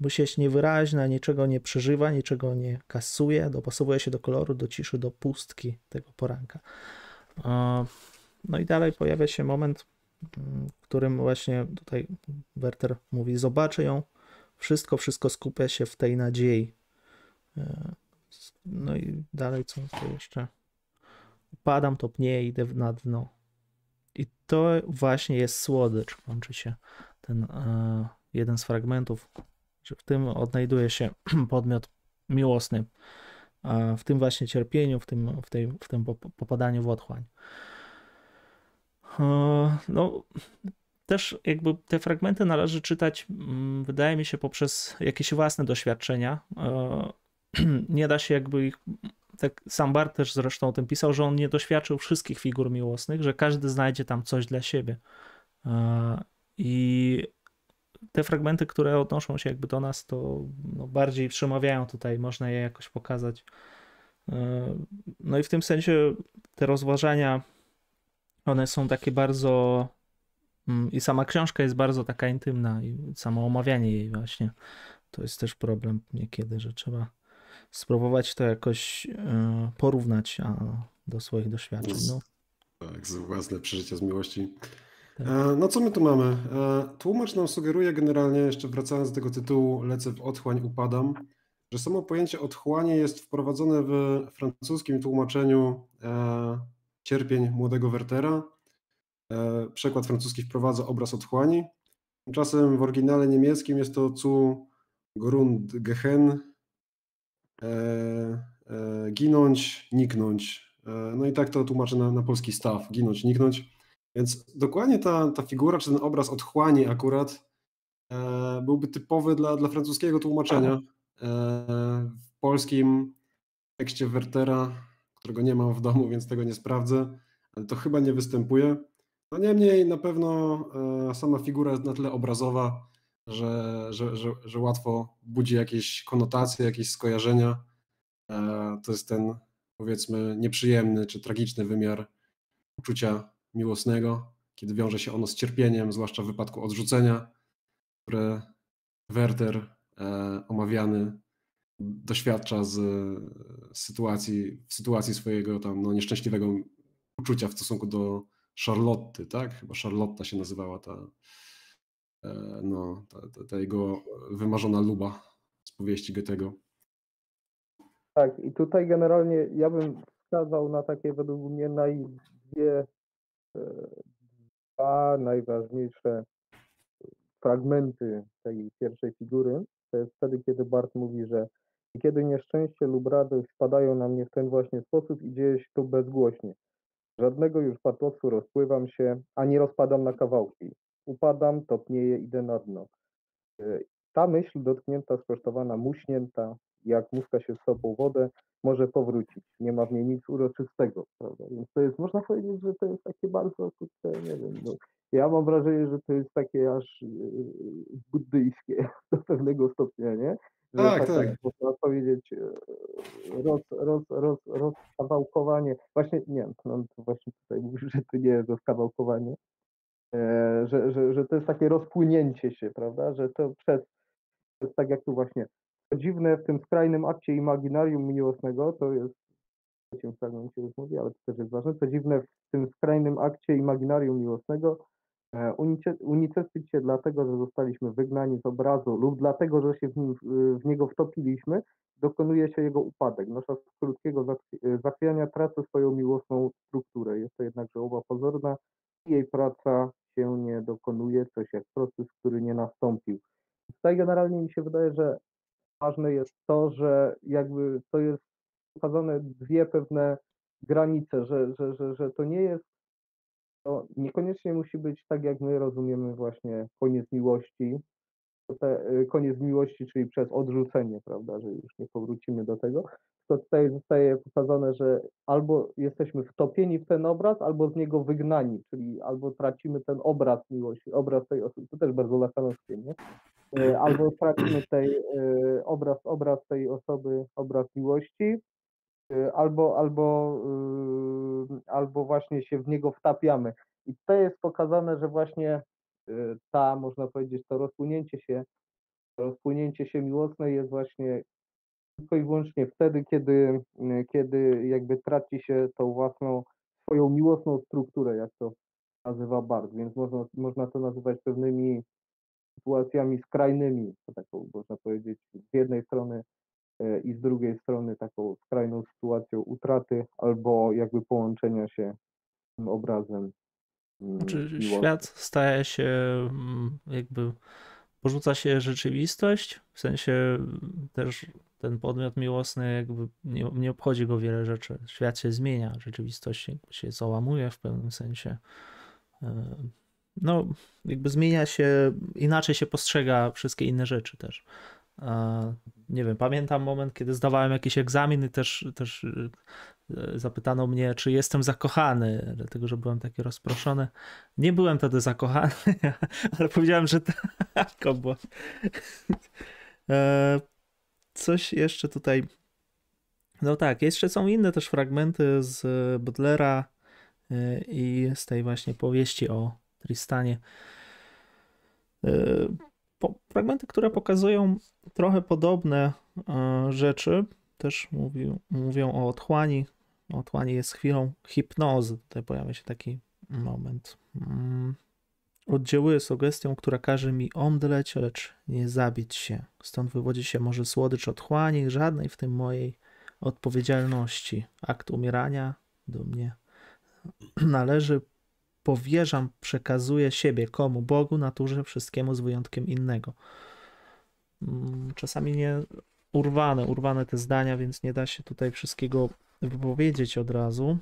Musi jest niewyraźna, niczego nie przeżywa, niczego nie kasuje, dopasowuje się do koloru, do ciszy, do pustki tego poranka. No i dalej pojawia się moment, w którym właśnie tutaj Werter mówi: Zobaczę ją, wszystko, wszystko skupia się w tej nadziei. E, no i dalej co to jeszcze? Padam, topnieję, idę na dno. I to właśnie jest słodycz. Kończy się ten e, jeden z fragmentów, w tym odnajduje się podmiot miłosny. W tym właśnie cierpieniu, w tym, w tej, w tym popadaniu w otchłań. E, no, też jakby te fragmenty należy czytać, mm, wydaje mi się, poprzez jakieś własne doświadczenia. Nie da się jakby ich. Tak sam Bart też zresztą o tym pisał, że on nie doświadczył wszystkich figur miłosnych, że każdy znajdzie tam coś dla siebie. E, I te fragmenty, które odnoszą się jakby do nas, to no bardziej przemawiają tutaj, można je jakoś pokazać. E, no i w tym sensie te rozważania, one są takie bardzo. Mm, I sama książka jest bardzo taka intymna, i samo omawianie jej, właśnie. To jest też problem niekiedy, że trzeba spróbować to jakoś e, porównać do swoich doświadczeń. No. Tak, z własne przeżycia z miłości. Tak. E, no co my tu mamy? E, tłumacz nam sugeruje generalnie, jeszcze wracając do tego tytułu Lecę w otchłań, upadam, że samo pojęcie otchłanie jest wprowadzone w francuskim tłumaczeniu cierpień młodego Wertera. Przekład francuski wprowadza obraz otchłani. Tymczasem w oryginale niemieckim jest to zu Grund Gehen, ginąć, niknąć. No i tak to tłumaczę na, na polski staw, ginąć, niknąć. Więc dokładnie ta, ta figura, czy ten obraz otchłani akurat e, byłby typowy dla, dla francuskiego tłumaczenia. E, w polskim tekście Wertera, którego nie mam w domu, więc tego nie sprawdzę, ale to chyba nie występuje. No niemniej na pewno e, sama figura jest na tyle obrazowa, że, że, że, że łatwo budzi jakieś konotacje, jakieś skojarzenia. E, to jest ten powiedzmy nieprzyjemny czy tragiczny wymiar uczucia miłosnego, kiedy wiąże się ono z cierpieniem, zwłaszcza w wypadku odrzucenia, które Werter e, omawiany doświadcza z sytuacji, w sytuacji swojego tam no, nieszczęśliwego uczucia w stosunku do Charlotty, tak? Chyba Charlotta się nazywała ta, e, no, ta, ta, ta jego wymarzona luba z powieści Goethego. Tak, i tutaj generalnie ja bym wskazał na takie według mnie najdwie dwa najważniejsze fragmenty tej pierwszej figury. To jest wtedy, kiedy Bart mówi, że kiedy nieszczęście lub radość spadają na mnie w ten właśnie sposób i dzieje się to bezgłośnie. Żadnego już patosu rozpływam się, ani rozpadam na kawałki. Upadam, topnieję, idę na dno. Ta myśl dotknięta, skosztowana, muśnięta, jak muska się w sobą wodę, może powrócić. Nie ma w niej nic uroczystego, prawda? Więc to jest, można powiedzieć, że to jest takie bardzo, kurczę, nie wiem, no, ja mam wrażenie, że to jest takie aż yy, buddyjskie do pewnego stopnia, nie? Że tak, tak. Można powiedzieć roz, roz, roz, rozkawałkowanie, właśnie, nie, no, to właśnie tutaj mówisz, że to nie jest rozkawałkowanie, e, że, że, że to jest takie rozpłynięcie się, prawda, że to przez, to jest tak jak tu właśnie dziwne w tym skrajnym akcie imaginarium miłosnego, to jest w fragmencie już ale to też jest ważne, co dziwne w tym skrajnym akcie imaginarium miłosnego e, unicestwić się dlatego, że zostaliśmy wygnani z obrazu lub dlatego, że się w, nim, w niego wtopiliśmy, dokonuje się jego upadek. Nasza z krótkiego zachwiania traci swoją miłosną strukturę. Jest to jednak żałoba pozorna i jej praca się nie dokonuje, coś jak proces, który nie nastąpił. Tutaj generalnie mi się wydaje, że ważne jest to, że jakby to jest pokazane dwie pewne granice, że, że, że, że to nie jest, to niekoniecznie musi być tak, jak my rozumiemy właśnie koniec miłości, te, y, koniec miłości, czyli przez odrzucenie, prawda, że już nie powrócimy do tego, to tutaj zostaje pokazane, że albo jesteśmy wtopieni w ten obraz, albo z niego wygnani, czyli albo tracimy ten obraz miłości, obraz tej osoby, to też bardzo lakanowskie, nie? E, albo tracimy tej e, obraz, obraz tej osoby, obraz miłości, albo, albo, albo właśnie się w niego wtapiamy. I to jest pokazane, że właśnie ta, można powiedzieć, to rozpłynięcie się, rozpłynięcie się miłosne jest właśnie tylko i wyłącznie wtedy, kiedy, kiedy jakby traci się tą własną, swoją miłosną strukturę, jak to nazywa Bart, więc można, można to nazywać pewnymi sytuacjami skrajnymi, taką można powiedzieć z jednej strony e, i z drugiej strony taką skrajną sytuacją utraty albo jakby połączenia się tym obrazem. Mm, znaczy, świat staje się mm, jakby porzuca się rzeczywistość, w sensie mm, też ten podmiot miłosny jakby nie, nie obchodzi go wiele rzeczy. Świat się zmienia, rzeczywistość się załamuje w pewnym sensie. E, no, jakby zmienia się, inaczej się postrzega wszystkie inne rzeczy też. Nie wiem, pamiętam moment, kiedy zdawałem jakiś egzamin i też, też e, zapytano mnie, czy jestem zakochany, dlatego że byłem taki rozproszony. Nie byłem wtedy zakochany, ale powiedziałem, że tak. Bo... E, coś jeszcze tutaj. No tak, jeszcze są inne też fragmenty z Butlera e, i z tej właśnie powieści o Tristanie. Fragmenty, które pokazują trochę podobne rzeczy, też mówią, o otchłani. Otchłani jest chwilą hipnozy. Tutaj pojawia się taki moment. Mm. Oddziałuje sugestią, która każe mi omdleć, lecz nie zabić się. Stąd wywodzi się może słodycz otchłani, żadnej w tym mojej odpowiedzialności. Akt umierania do mnie należy, powierzam, przekazuję siebie komu? Bogu, naturze, wszystkiemu z wyjątkiem innego. Mm, czasami nie urwane, urwane te zdania, więc nie da się tutaj wszystkiego wypowiedzieć od razu.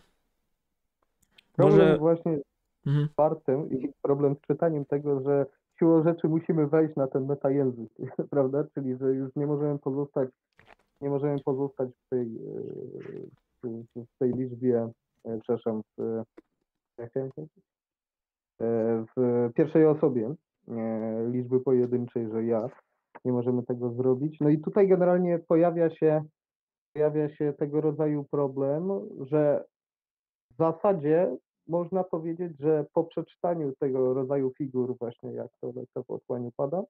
Problem Może... właśnie mhm. z Bartem i problem z czytaniem tego, że siłą rzeczy musimy wejść na ten metajęzyk, prawda? Czyli, że już nie możemy pozostać, nie możemy pozostać w tej, e, w tej liczbie, e, przepraszam, w, e, w pierwszej osobie liczby pojedynczej, że ja, nie możemy tego zrobić. No i tutaj generalnie pojawia się, pojawia się tego rodzaju problem, że w zasadzie można powiedzieć, że po przeczytaniu tego rodzaju figur, właśnie jak to lecę w otchłaniu pada,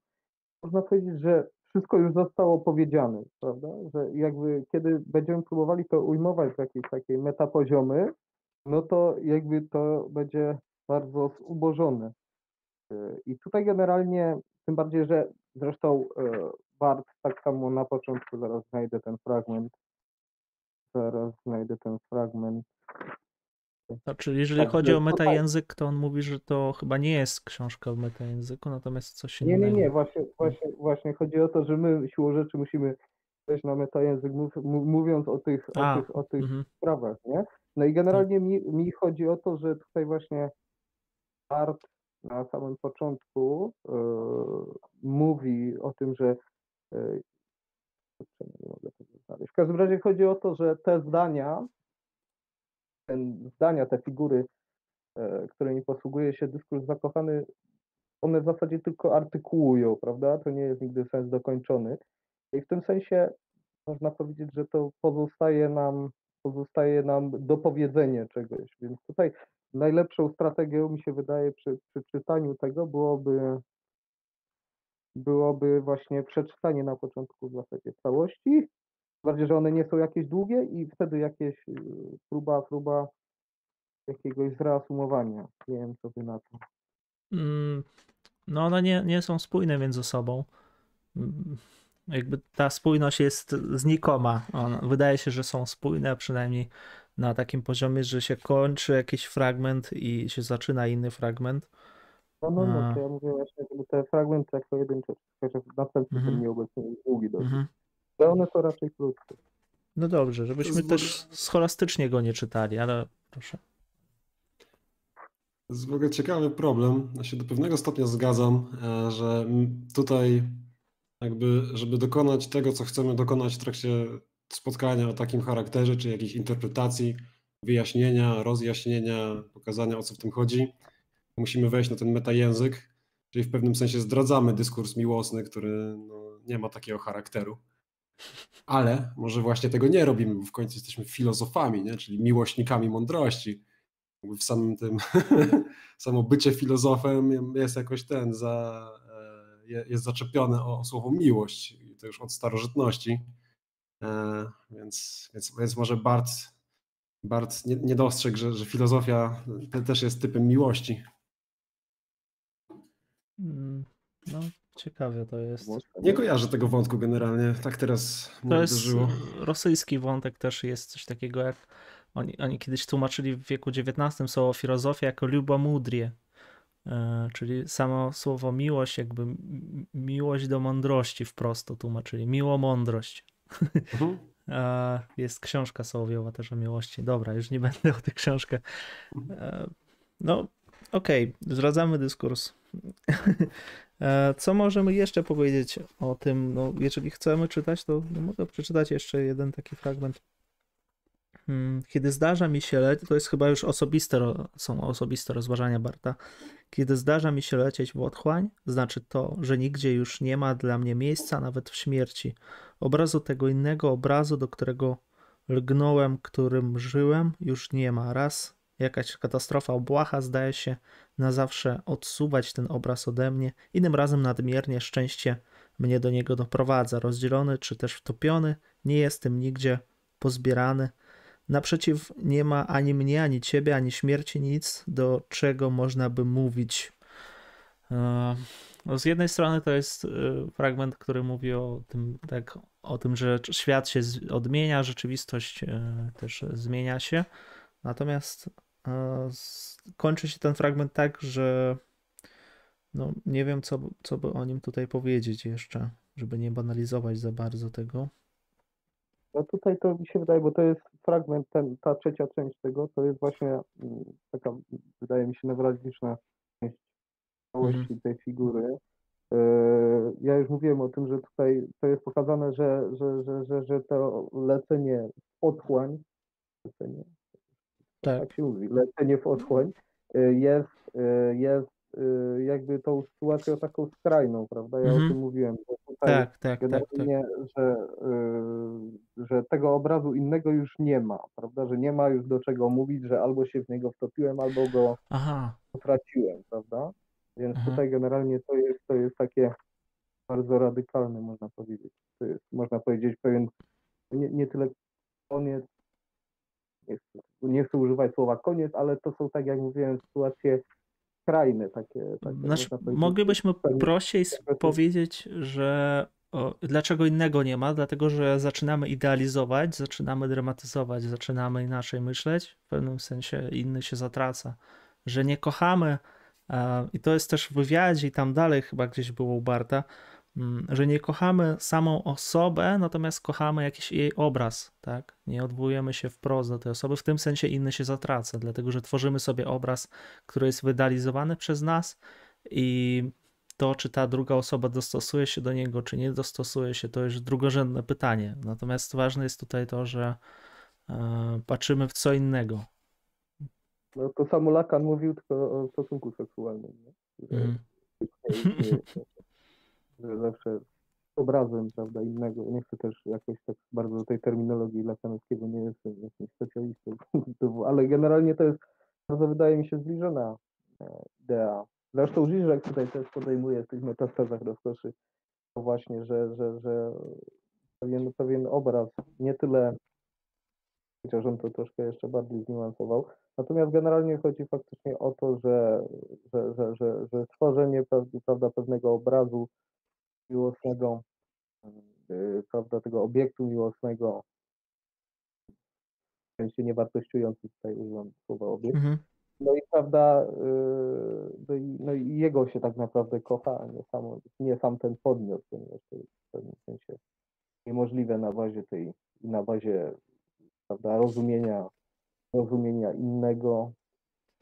można powiedzieć, że wszystko już zostało powiedziane, prawda? Że jakby kiedy będziemy próbowali to ujmować w jakieś takiej metapoziomy, no to jakby to będzie bardzo zubożone. I tutaj generalnie, tym bardziej, że Zresztą e, Bart tak samo na początku, zaraz znajdę ten fragment. Zaraz znajdę ten fragment. Znaczy, jeżeli tak, chodzi o metajęzyk, to on mówi, że to chyba nie jest książka w metajęzyku, natomiast coś innego. Nie, nie, nie, właśnie, właśnie, właśnie chodzi o to, że my siłą rzeczy musimy wejść na metajęzyk, mów, mówiąc o tych, A, o tych, o tych mhm. sprawach, nie? No i generalnie mi, mi chodzi o to, że tutaj właśnie Bart na samym początku e, mówi o tym, że e, nie mogę tego znaleźć. W każdym razie chodzi o to, że te zdania, ten zdania, te figury, e, którymi posługuje się dyskurs zakochany, one w zasadzie tylko artykułują, prawda? To nie jest nigdy sens dokończony. I w tym sensie można powiedzieć, że to pozostaje nam, pozostaje nam dopowiedzenie czegoś. Więc tutaj najlepszą strategią mi się wydaje przy, przy czytaniu tego byłoby byłoby właśnie przeczytanie na początku w zasadzie całości, bardziej, że one nie są jakieś długie i wtedy jakieś y, próba, próba jakiegoś zreasumowania. Nie wiem, co by na to. Mm, no one nie, nie są spójne między sobą. Mm, jakby ta spójność jest znikoma. wydaje się, że są spójne, przynajmniej na takim poziomie, że się kończy jakiś fragment i się zaczyna inny fragment. No, no, no, to ja mówię właśnie, żeby te fragmenty jako pojedyncze, chociaż następny mm -hmm. nieobecny długi dosyć. Mm -hmm. Ale one są raczej krótkie. No dobrze, żebyśmy też scholastycznie go nie czytali, ale proszę. To jest w ogóle ciekawy problem. Ja się do pewnego stopnia zgadzam, e, że tutaj jakby, żeby dokonać tego, co chcemy dokonać w trakcie spotkania o takim charakterze, czy jakiejś interpretacji, wyjaśnienia, rozjaśnienia, pokazania o co w tym chodzi, musimy wejść na ten metajęzyk, czyli w pewnym sensie zdradzamy dyskurs miłosny, który no, nie ma takiego charakteru. Ale może właśnie tego nie robimy, bo w końcu jesteśmy filozofami, nie? czyli miłośnikami mądrości. W samym tym, samo bycie filozofem jest jakoś ten, za, e, jest zaczepione o, słowo miłość, to już od starożytności. E, więc, więc, więc może Bart, Bart nie, nie dostrzegł, że, że filozofia też jest typem miłości. Mm, no, ciekawe to jest. Nie kojarzę tego wątku generalnie, tak teraz To jest uderzyło. rosyjski wątek też jest coś takiego jak oni, oni kiedyś tłumaczyli w wieku XIX słowo filozofia jako lubomudrie, e, czyli samo słowo miłość, jakby miłość do mądrości wprost tłumaczyli, miło mądrość. Mhm. Jest książka Sołowiowa też o miłości. Dobra, już nie będę o tę książkę. E, no, okej, okay, zdradzamy dyskurs. E, co możemy jeszcze powiedzieć o tym? No, jeżeli chcemy czytać, to no, mogę przeczytać jeszcze jeden taki fragment. Mm, kiedy zdarza mi się lecieć, to jest chyba już osobiste, są osobiste rozważania Barta. Kiedy zdarza mi się lecieć w otchłań, znaczy to, że nigdzie już nie ma dla mnie miejsca, nawet w śmierci. Obrazu tego innego obrazu, do którego lgnąłem, którym żyłem, już nie ma. Raz jakaś katastrofa obłaha zdaje się na zawsze odsuwać ten obraz ode mnie, innym razem nadmiernie szczęście mnie do niego doprowadza. Rozdzielony czy też wtopiony, nie jestem nigdzie pozbierany. Naprzeciw nie ma ani mnie, ani ciebie, ani śmierci nic, do czego można by mówić. E, no z jednej strony to jest e, fragment, który mówi o tym, tak, o tym, że świat się odmienia, rzeczywistość e, też zmienia się. Natomiast kończy się ten fragment tak, że no, nie wiem, co, co by o nim tutaj powiedzieć jeszcze, żeby nie banalizować za bardzo tego. No tutaj to mi się wydaje, bo to jest fragment, ten, ta trzecia część tego, to jest właśnie mm, taka, wydaje mi się, newralgiczna część całości tej figury. Yy, Ja już mówiłem o tym, że tutaj to jest pokazane, że, że, że, że, że to lecenie w otchłań, lecenie, Tak. tak się mówi, lecenie w otchłań yy, jest, yy, jest jakby tą sytuacją taką skrajną, prawda? Ja Mhm. o tym mówiłem, że tutaj Tak, tak, tak, tak. że, yy, że tego obrazu innego już nie ma, prawda? Że nie ma już do czego mówić, że albo się w niego wtopiłem, albo go Aha, utraciłem, prawda? Więc Aha. tutaj generalnie to jest, to jest takie bardzo radykalne, można powiedzieć. To jest, można powiedzieć, pewien nie, nie tyle koniec, nie chcę, nie chcę używać słowa koniec, ale to są, tak jak mówiłem, sytuacje skrajne, takie, takie Znaczy, moglibyśmy prościej powiedzieć, że o, dlaczego innego nie ma? Dlatego, że zaczynamy idealizować, zaczynamy dramatyzować, zaczynamy inaczej myśleć. W pewnym sensie inny się zatraca. Że nie kochamy, i to jest też w wywiadzie i tam dalej chyba gdzieś było u Barta, że nie kochamy samą osobę, natomiast kochamy jakiś jej obraz, tak? Nie odwołujemy się wprost do tej osoby, w tym sensie inny się zatraca, dlatego że tworzymy sobie obraz, który jest wydalizowany przez nas i to, czy ta druga osoba dostosuje się do niego, czy nie dostosuje się, to już drugorzędne pytanie. Natomiast ważne jest tutaj to, że e, patrzymy w co innego. No, to samo Lacan mówił tylko o stosunku seksualnym, nie? Że, Mhm. Zawsze obrazem, prawda, innego. Nie chcę też jakoś tak bardzo do tej terminologii lakanowskiego, nie jestem jakimś specjalistą, ale generalnie to jest bardzo, wydaje mi się, zbliżona e, idea. Zresztą Żyżek tutaj też podejmuje w tych metastazach rozkoszy to właśnie, że, że, że pewien, pewien obraz, nie tyle, chociaż on to troszkę jeszcze bardziej zniuansował, natomiast generalnie chodzi faktycznie o to, że, że, że, że, że stworzenie prawda, pewnego obrazu miłosnego, yy, prawda, tego obiektu miłosnego, w sensie niewartościujący tutaj używam słowa obiekt, Mhm. no i prawda, yy, no i, no i jego się tak naprawdę kocha, a nie, samo, nie sam ten podmiot, ponieważ to jest w pewnym sensie niemożliwe na bazie tej, na bazie prawda, rozumienia, rozumienia innego,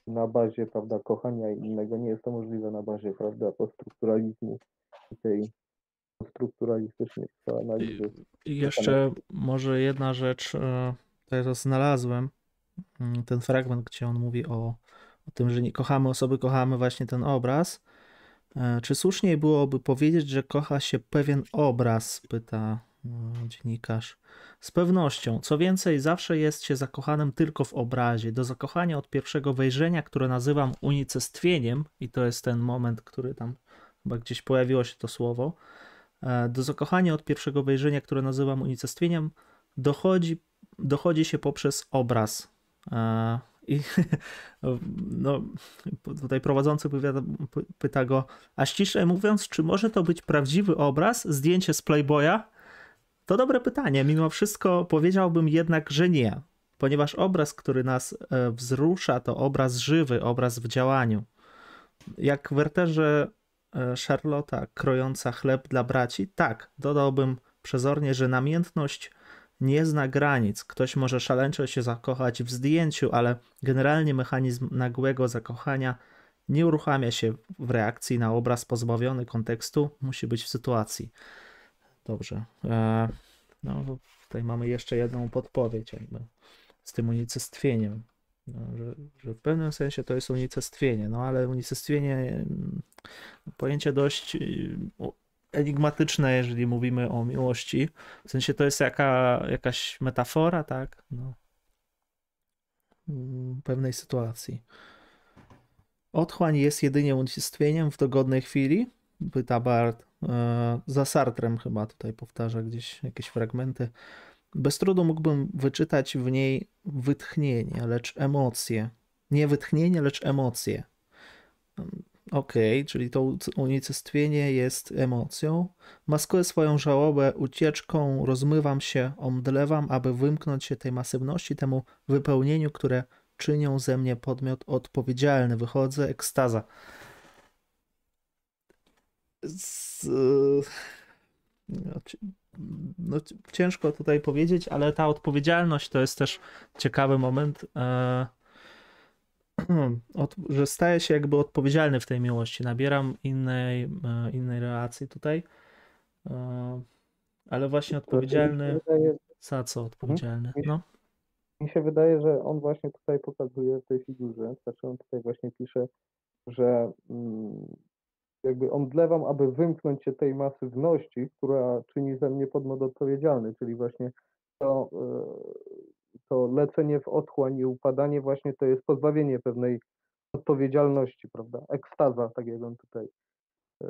na bazie prawda, kochania innego. Nie jest to możliwe na bazie prawda, poststrukturalizmu i tej strukturalistycznej analizy. I jeszcze może jedna rzecz, e, teraz znalazłem mm, ten fragment, gdzie on mówi o, o tym, że nie kochamy osoby, kochamy właśnie ten obraz. E, Czy słuszniej byłoby powiedzieć, że kocha się pewien obraz? Pyta e, dziennikarz. Z pewnością. Co więcej, zawsze jest się zakochanym tylko w obrazie. Do zakochania od pierwszego wejrzenia, które nazywam unicestwieniem, i to jest ten moment, który tam chyba gdzieś pojawiło się to słowo, do zakochania od pierwszego wejrzenia, które nazywam unicestwieniem, dochodzi, dochodzi się poprzez obraz. E, I no, tutaj prowadzący wywiad py- pyta go, a ściślej mówiąc, czy może to być prawdziwy obraz, zdjęcie z Playboya? To dobre pytanie. Mimo wszystko powiedziałbym jednak, że nie, ponieważ obraz, który nas e, wzrusza, to obraz żywy, obraz w działaniu. Jak w Werterze e, Charlotta krojąca chleb dla braci, tak, dodałbym przezornie, że namiętność nie zna granic. Ktoś może szaleńczo się zakochać w zdjęciu, ale generalnie mechanizm nagłego zakochania nie uruchamia się w reakcji na obraz pozbawiony kontekstu, musi być w sytuacji. Dobrze. E, No, tutaj mamy jeszcze jedną podpowiedź, jakby z tym unicestwieniem. No, że, że w pewnym sensie to jest unicestwienie, no ale unicestwienie mm, pojęcie dość y, enigmatyczne, jeżeli mówimy o miłości. W sensie to jest jaka, jakaś metafora, tak? No. Mm, pewnej sytuacji. Otchłań jest jedynie unicestwieniem w dogodnej chwili? Pyta Bart. E, za Sartrem chyba tutaj powtarza gdzieś jakieś fragmenty. Bez trudu mógłbym wyczytać w niej wytchnienie, lecz emocje. Nie wytchnienie, lecz emocje. Okej, okay, czyli to unicestwienie jest emocją. Maskuję swoją żałobę ucieczką, rozmywam się, omdlewam, aby wymknąć się tej masywności, temu wypełnieniu, które czynią ze mnie podmiot odpowiedzialny. Wychodzę, ekstaza. Z... No, ciężko tutaj powiedzieć, ale ta odpowiedzialność to jest też ciekawy moment. E że staję się jakby odpowiedzialny w tej miłości. Nabieram innej, e, innej relacji tutaj. E, ale właśnie odpowiedzialny. Za co odpowiedzialny? No. Mi się wydaje, że on właśnie tutaj pokazuje w tej figurze, znaczy on tutaj właśnie pisze, że mm, jakby omdlewam, aby wymknąć się tej masywności, która czyni ze mnie podmiot odpowiedzialny, czyli właśnie to, e, to lecenie w otchłań i upadanie właśnie to jest pozbawienie pewnej odpowiedzialności, prawda? Ekstaza, tak jak on tutaj e,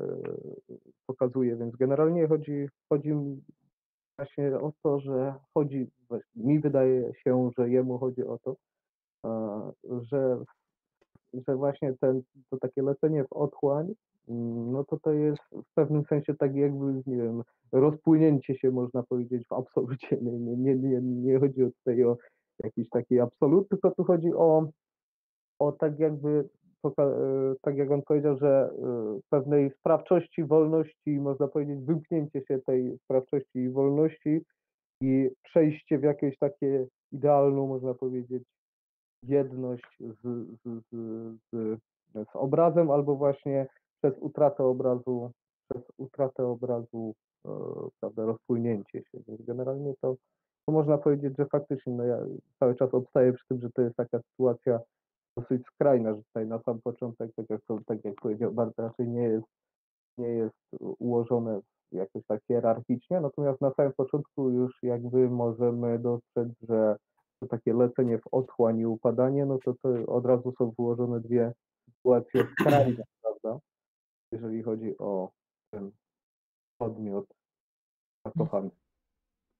pokazuje, więc generalnie chodzi, chodzi właśnie o to, że chodzi, mi wydaje się, że jemu chodzi o to, że, że właśnie ten, to takie lecenie w otchłań, mm, no to to jest w pewnym sensie tak jakby, nie wiem, rozpłynięcie się, można powiedzieć, w absolucie. Nie, nie, nie, nie chodzi tutaj o jakiś taki absolut, tylko tu chodzi o, o tak jakby, e, tak jak on powiedział, że e, pewnej sprawczości, wolności, można powiedzieć, wymknięcie się tej sprawczości i wolności i przejście w jakieś takie idealną, można powiedzieć, jedność z, z, z, z, obrazem, albo właśnie przez utratę obrazu, przez utratę obrazu, e, prawda, rozpłynięcie się. Więc generalnie to to można powiedzieć, że faktycznie no ja cały czas obstaję przy tym, że to jest taka sytuacja dosyć skrajna, że tutaj na sam początek, tak jak, tak jak powiedział Bart, raczej nie jest, nie jest ułożone jakoś tak hierarchicznie, natomiast na samym początku już jakby możemy dostrzec, że takie lecenie w otchłań i upadanie, no to, to od razu są wyłożone dwie sytuacje skrajne, prawda? Jeżeli chodzi o ten podmiot zakochany.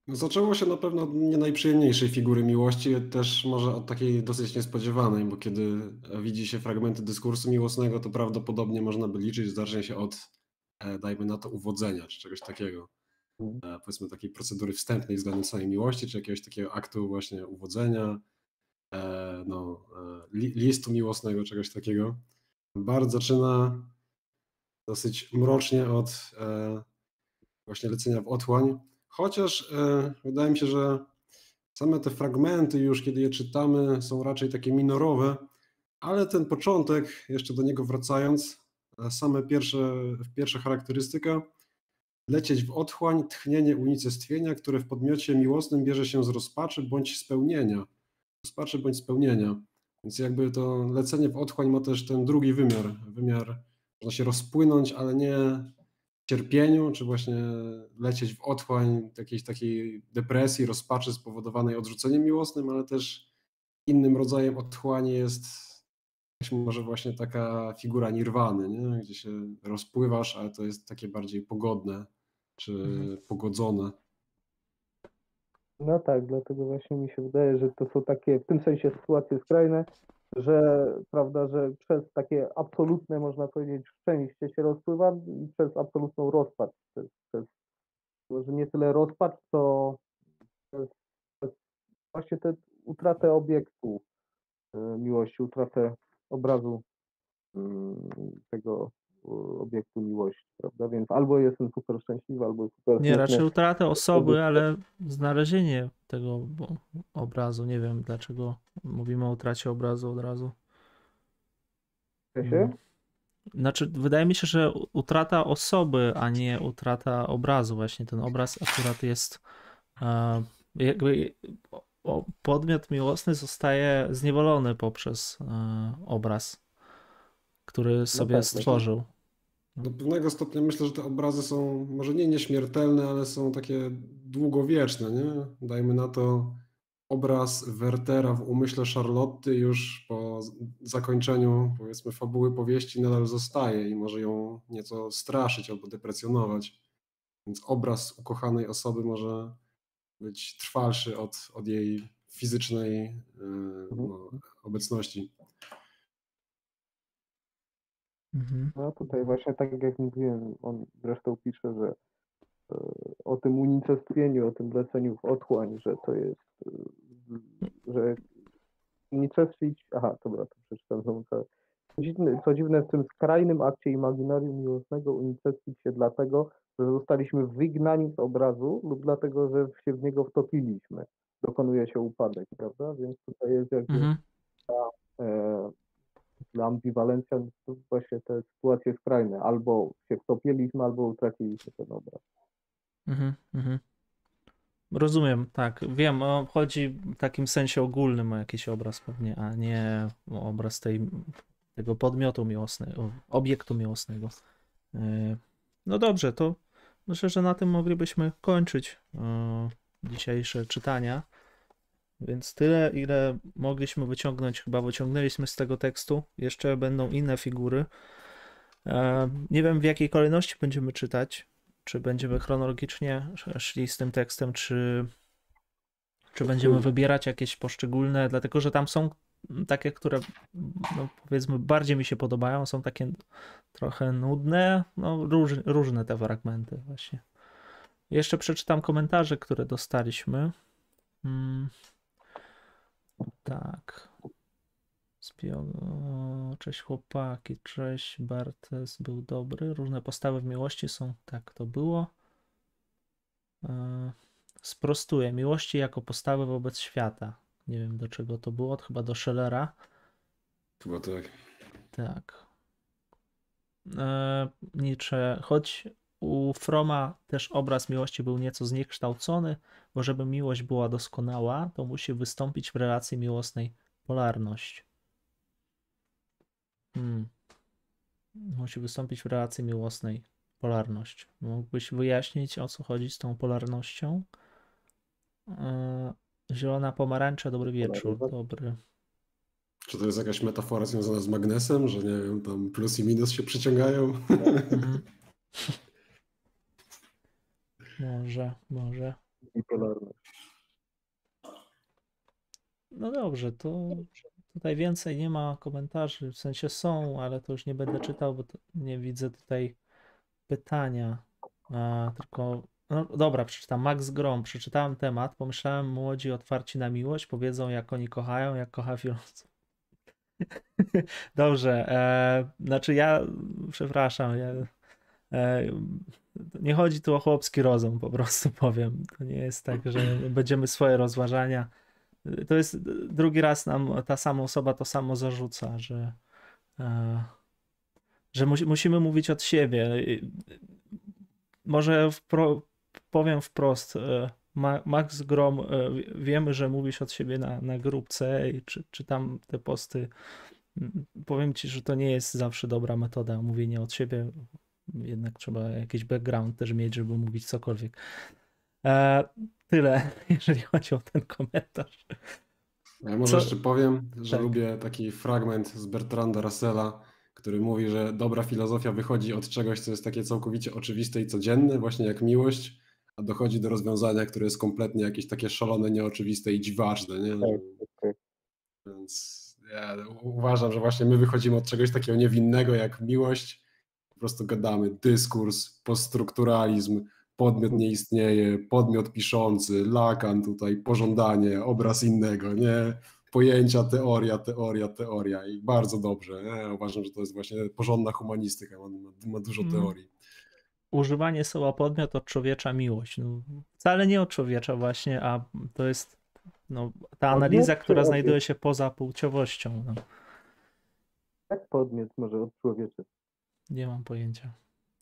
No, zaczęło się na pewno od nie najprzyjemniejszej figury miłości, też może od takiej dosyć niespodziewanej, bo kiedy widzi się fragmenty dyskursu miłosnego, to prawdopodobnie można by liczyć zdarzenie się od, e, dajmy na to, uwodzenia, czy czegoś takiego. Mhm. E, powiedzmy takiej procedury wstępnej względem samej miłości, czy jakiegoś takiego aktu właśnie uwodzenia, e, no, listu miłosnego, czegoś takiego. Bar zaczyna dosyć mrocznie od właśnie lecenia w otchłań, Chociaż e, wydaje mi się, że same te fragmenty już, kiedy je czytamy, są raczej takie minorowe, ale ten początek, jeszcze do niego wracając, e, same pierwsze, pierwsza charakterystyka, lecieć w otchłań, tchnienie unicestwienia, które w podmiocie miłosnym bierze się z rozpaczy bądź spełnienia. Rozpaczy bądź spełnienia. Więc jakby to lecenie w otchłań ma też ten drugi wymiar. Wymiar, można się rozpłynąć, ale nie cierpieniu, czy właśnie lecieć w otchłań jakiejś takiej depresji, rozpaczy spowodowanej odrzuceniem miłosnym, ale też innym rodzajem otchłani jest może właśnie taka figura nirwany, nie? gdzie się rozpływasz, ale to jest takie bardziej pogodne, czy mhm. pogodzone. No tak, dlatego właśnie mi się wydaje, że to są takie w tym sensie sytuacje skrajne, że prawda, że przez takie absolutne, można powiedzieć, szczęście się rozpływa i przez absolutną rozpacz. Przez, przez, może nie tyle rozpacz, co przez, przez właśnie tę utratę obiektu e, miłości, utratę obrazu mm, tego obiektu miłości, prawda? Więc albo jestem super szczęśliwy, albo super Nie, raczej utratę osoby, ale znalezienie tego obrazu. Nie wiem dlaczego mówimy o utracie obrazu od razu. Się? Znaczy, wydaje mi się, że utrata osoby, a nie utrata obrazu. Właśnie ten obraz akurat jest e, jakby podmiot miłosny zostaje zniewolony poprzez e, obraz, który sobie tak, stworzył. Do pewnego stopnia myślę, że te obrazy są może nie nieśmiertelne, ale są takie długowieczne, nie? Dajmy na to obraz Wertera w umyśle Charlotty już po zakończeniu, powiedzmy, fabuły powieści nadal zostaje i może ją nieco straszyć albo deprecjonować. Więc obraz ukochanej osoby może być trwalszy od, od jej fizycznej yy, no, obecności. Mhm. No tutaj właśnie tak jak mówiłem, on zresztą pisze, że e, o tym unicestwieniu, o tym leceniu w otchłań, że to jest, e, że unicestwić, aha, dobra, to przeczytam znowu całe. Co dziwne, co dziwne, w tym skrajnym akcie imaginarium miłosnego unicestwić się dlatego, że zostaliśmy wygnani z obrazu lub dlatego, że się w niego wtopiliśmy. Dokonuje się upadek, prawda? Więc tutaj jest jakby Mhm. e, dla ambiwalencja to właśnie te sytuacje skrajne. Albo się wtopiliśmy, albo utraciliśmy ten obraz. Mhm, mhm. Rozumiem, tak. Wiem, chodzi w takim sensie ogólnym o jakiś obraz pewnie, a nie o obraz tej, tego podmiotu miłosnego, obiektu miłosnego. E, No dobrze, to myślę, że na tym moglibyśmy kończyć e, dzisiejsze czytania. Więc tyle, ile mogliśmy wyciągnąć, chyba wyciągnęliśmy z tego tekstu. Jeszcze będą inne figury. E, Nie wiem, w jakiej kolejności będziemy czytać. Czy będziemy chronologicznie sz- szli z tym tekstem, czy, czy będziemy wybierać jakieś poszczególne, dlatego że tam są takie, które no, powiedzmy bardziej mi się podobają, są takie trochę nudne, no róż, różne te fragmenty właśnie. Jeszcze przeczytam komentarze, które dostaliśmy. Mm. Tak. Cześć chłopaki, cześć Bartes był dobry. Różne postawy w miłości są. Tak to było. E, Sprostuję. Miłości jako postawy wobec świata. Nie wiem do czego to było, chyba do Schellera. Chyba tak. Tak. Nietzsche, choć u Froma też obraz miłości był nieco zniekształcony, bo żeby miłość była doskonała, to musi wystąpić w relacji miłosnej polarność. Hmm. Musi wystąpić w relacji miłosnej polarność. Mógłbyś wyjaśnić, o co chodzi z tą polarnością? E, Zielona pomarańcza, dobry wieczór. Dobry. Czy to jest jakaś metafora związana z magnesem, że nie wiem, tam plus i minus się przyciągają? Mhm. Może, może. Bipolarny. No dobrze, to tutaj więcej nie ma komentarzy, w sensie są, ale to już nie będę czytał, bo nie widzę tutaj pytania. A, tylko, no dobra, przeczytam. Max Grom, przeczytałem temat, pomyślałem, młodzi otwarci na miłość, powiedzą jak oni kochają, jak kocha filozof. Dobrze, e, znaczy ja, przepraszam, ja, e, nie chodzi tu o chłopski rozum, po prostu powiem. To nie jest tak, że będziemy swoje rozważania. To jest drugi raz nam ta sama osoba to samo zarzuca, że, e, że musi, musimy mówić od siebie. Może wpro, powiem wprost. e, Ma- Max Grom, e, wiemy, że mówisz od siebie na, na grupce i czy, czytam te posty. Mm, Powiem ci, że to nie jest zawsze dobra metoda mówienia od siebie. Jednak trzeba jakiś background też mieć, żeby mówić cokolwiek. E, tyle, jeżeli chodzi o ten komentarz. Ja może Co- jeszcze powiem, że Tak. lubię taki fragment z Bertranda Russella, który mówi, że dobra filozofia wychodzi od czegoś, co jest takie całkowicie oczywiste i codzienne, właśnie jak miłość, a dochodzi do rozwiązania, które jest kompletnie jakieś takie szalone, nieoczywiste i dziwaczne. Nie? Tak, tak, tak. Więc ja uważam, że właśnie my wychodzimy od czegoś takiego niewinnego jak miłość, po prostu gadamy dyskurs, poststrukturalizm, podmiot nie istnieje, podmiot piszący, lakan tutaj, pożądanie, obraz innego, nie? Pojęcia, teoria, teoria, teoria i bardzo dobrze. Nie? Uważam, że to jest właśnie porządna humanistyka, ma, ma, dużo Mm. teorii. Używanie słowa podmiot odczłowiecza miłość. No, wcale nie odczłowiecza właśnie, a to jest no, ta Podmiot analiza, czy która znajduje się poza płciowością. No, Jak podmiot może od człowieka? Nie mam pojęcia.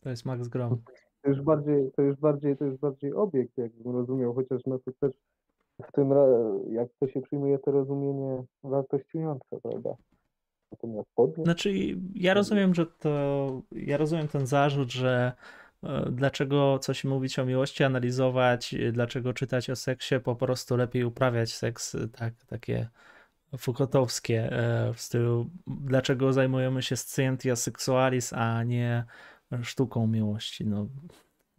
To jest Max Grom. To już bardziej, to już bardziej, to już bardziej obiekt, jakbym rozumiał, chociaż no to też w tym, jak to się przyjmuje to rozumienie wartościujące, prawda? Natomiast podmiot, Znaczy, ja rozumiem, że to. Ja rozumiem ten zarzut, że e, dlaczego coś mówić o miłości, analizować, dlaczego czytać o seksie, po prostu lepiej uprawiać seks, tak, takie Foucaultowskie e, w stylu, dlaczego zajmujemy się scientia sexualis, a nie sztuką miłości. No,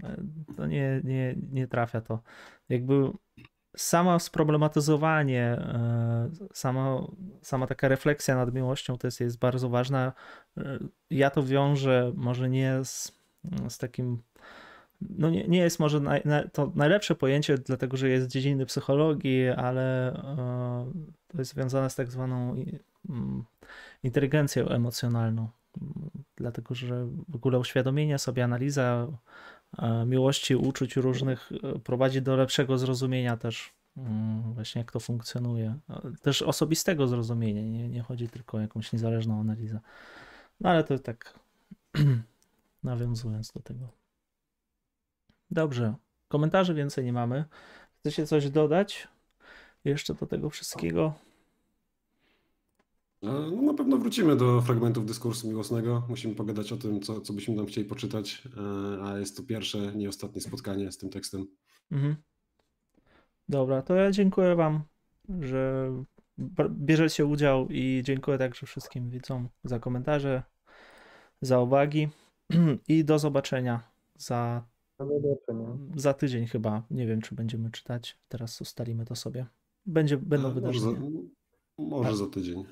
e, to nie, nie, nie trafia to. Jakby samo sproblematyzowanie, e, sama, sama taka refleksja nad miłością to jest, jest bardzo ważna. Ja to wiążę może nie z, z takim. No nie, nie jest może naj, na, to najlepsze pojęcie, dlatego że jest z dziedziny psychologii, ale e, to jest związane z tak zwaną mm, inteligencją emocjonalną. Dlatego, że w ogóle uświadomienie sobie, analiza e, miłości, uczuć różnych e, prowadzi do lepszego zrozumienia też mm, właśnie jak to funkcjonuje. Też osobistego zrozumienia, nie, nie chodzi tylko o jakąś niezależną analizę. No ale to tak nawiązując do tego. Dobrze, komentarzy więcej nie mamy. Chcecie coś dodać jeszcze do tego wszystkiego? No, na pewno wrócimy do fragmentów dyskursu miłosnego. Musimy pogadać o tym, co, co byśmy tam chcieli poczytać, e, a jest to pierwsze, nie ostatnie spotkanie z tym tekstem. Mhm. Dobra, to ja dziękuję Wam, że bierzecie udział i dziękuję także wszystkim widzom za komentarze, za uwagi i do zobaczenia za. Za tydzień chyba. Nie wiem, czy będziemy czytać. Teraz ustalimy to sobie. Będzie, będą E, Może za, wydarzenia. może Tak. za tydzień.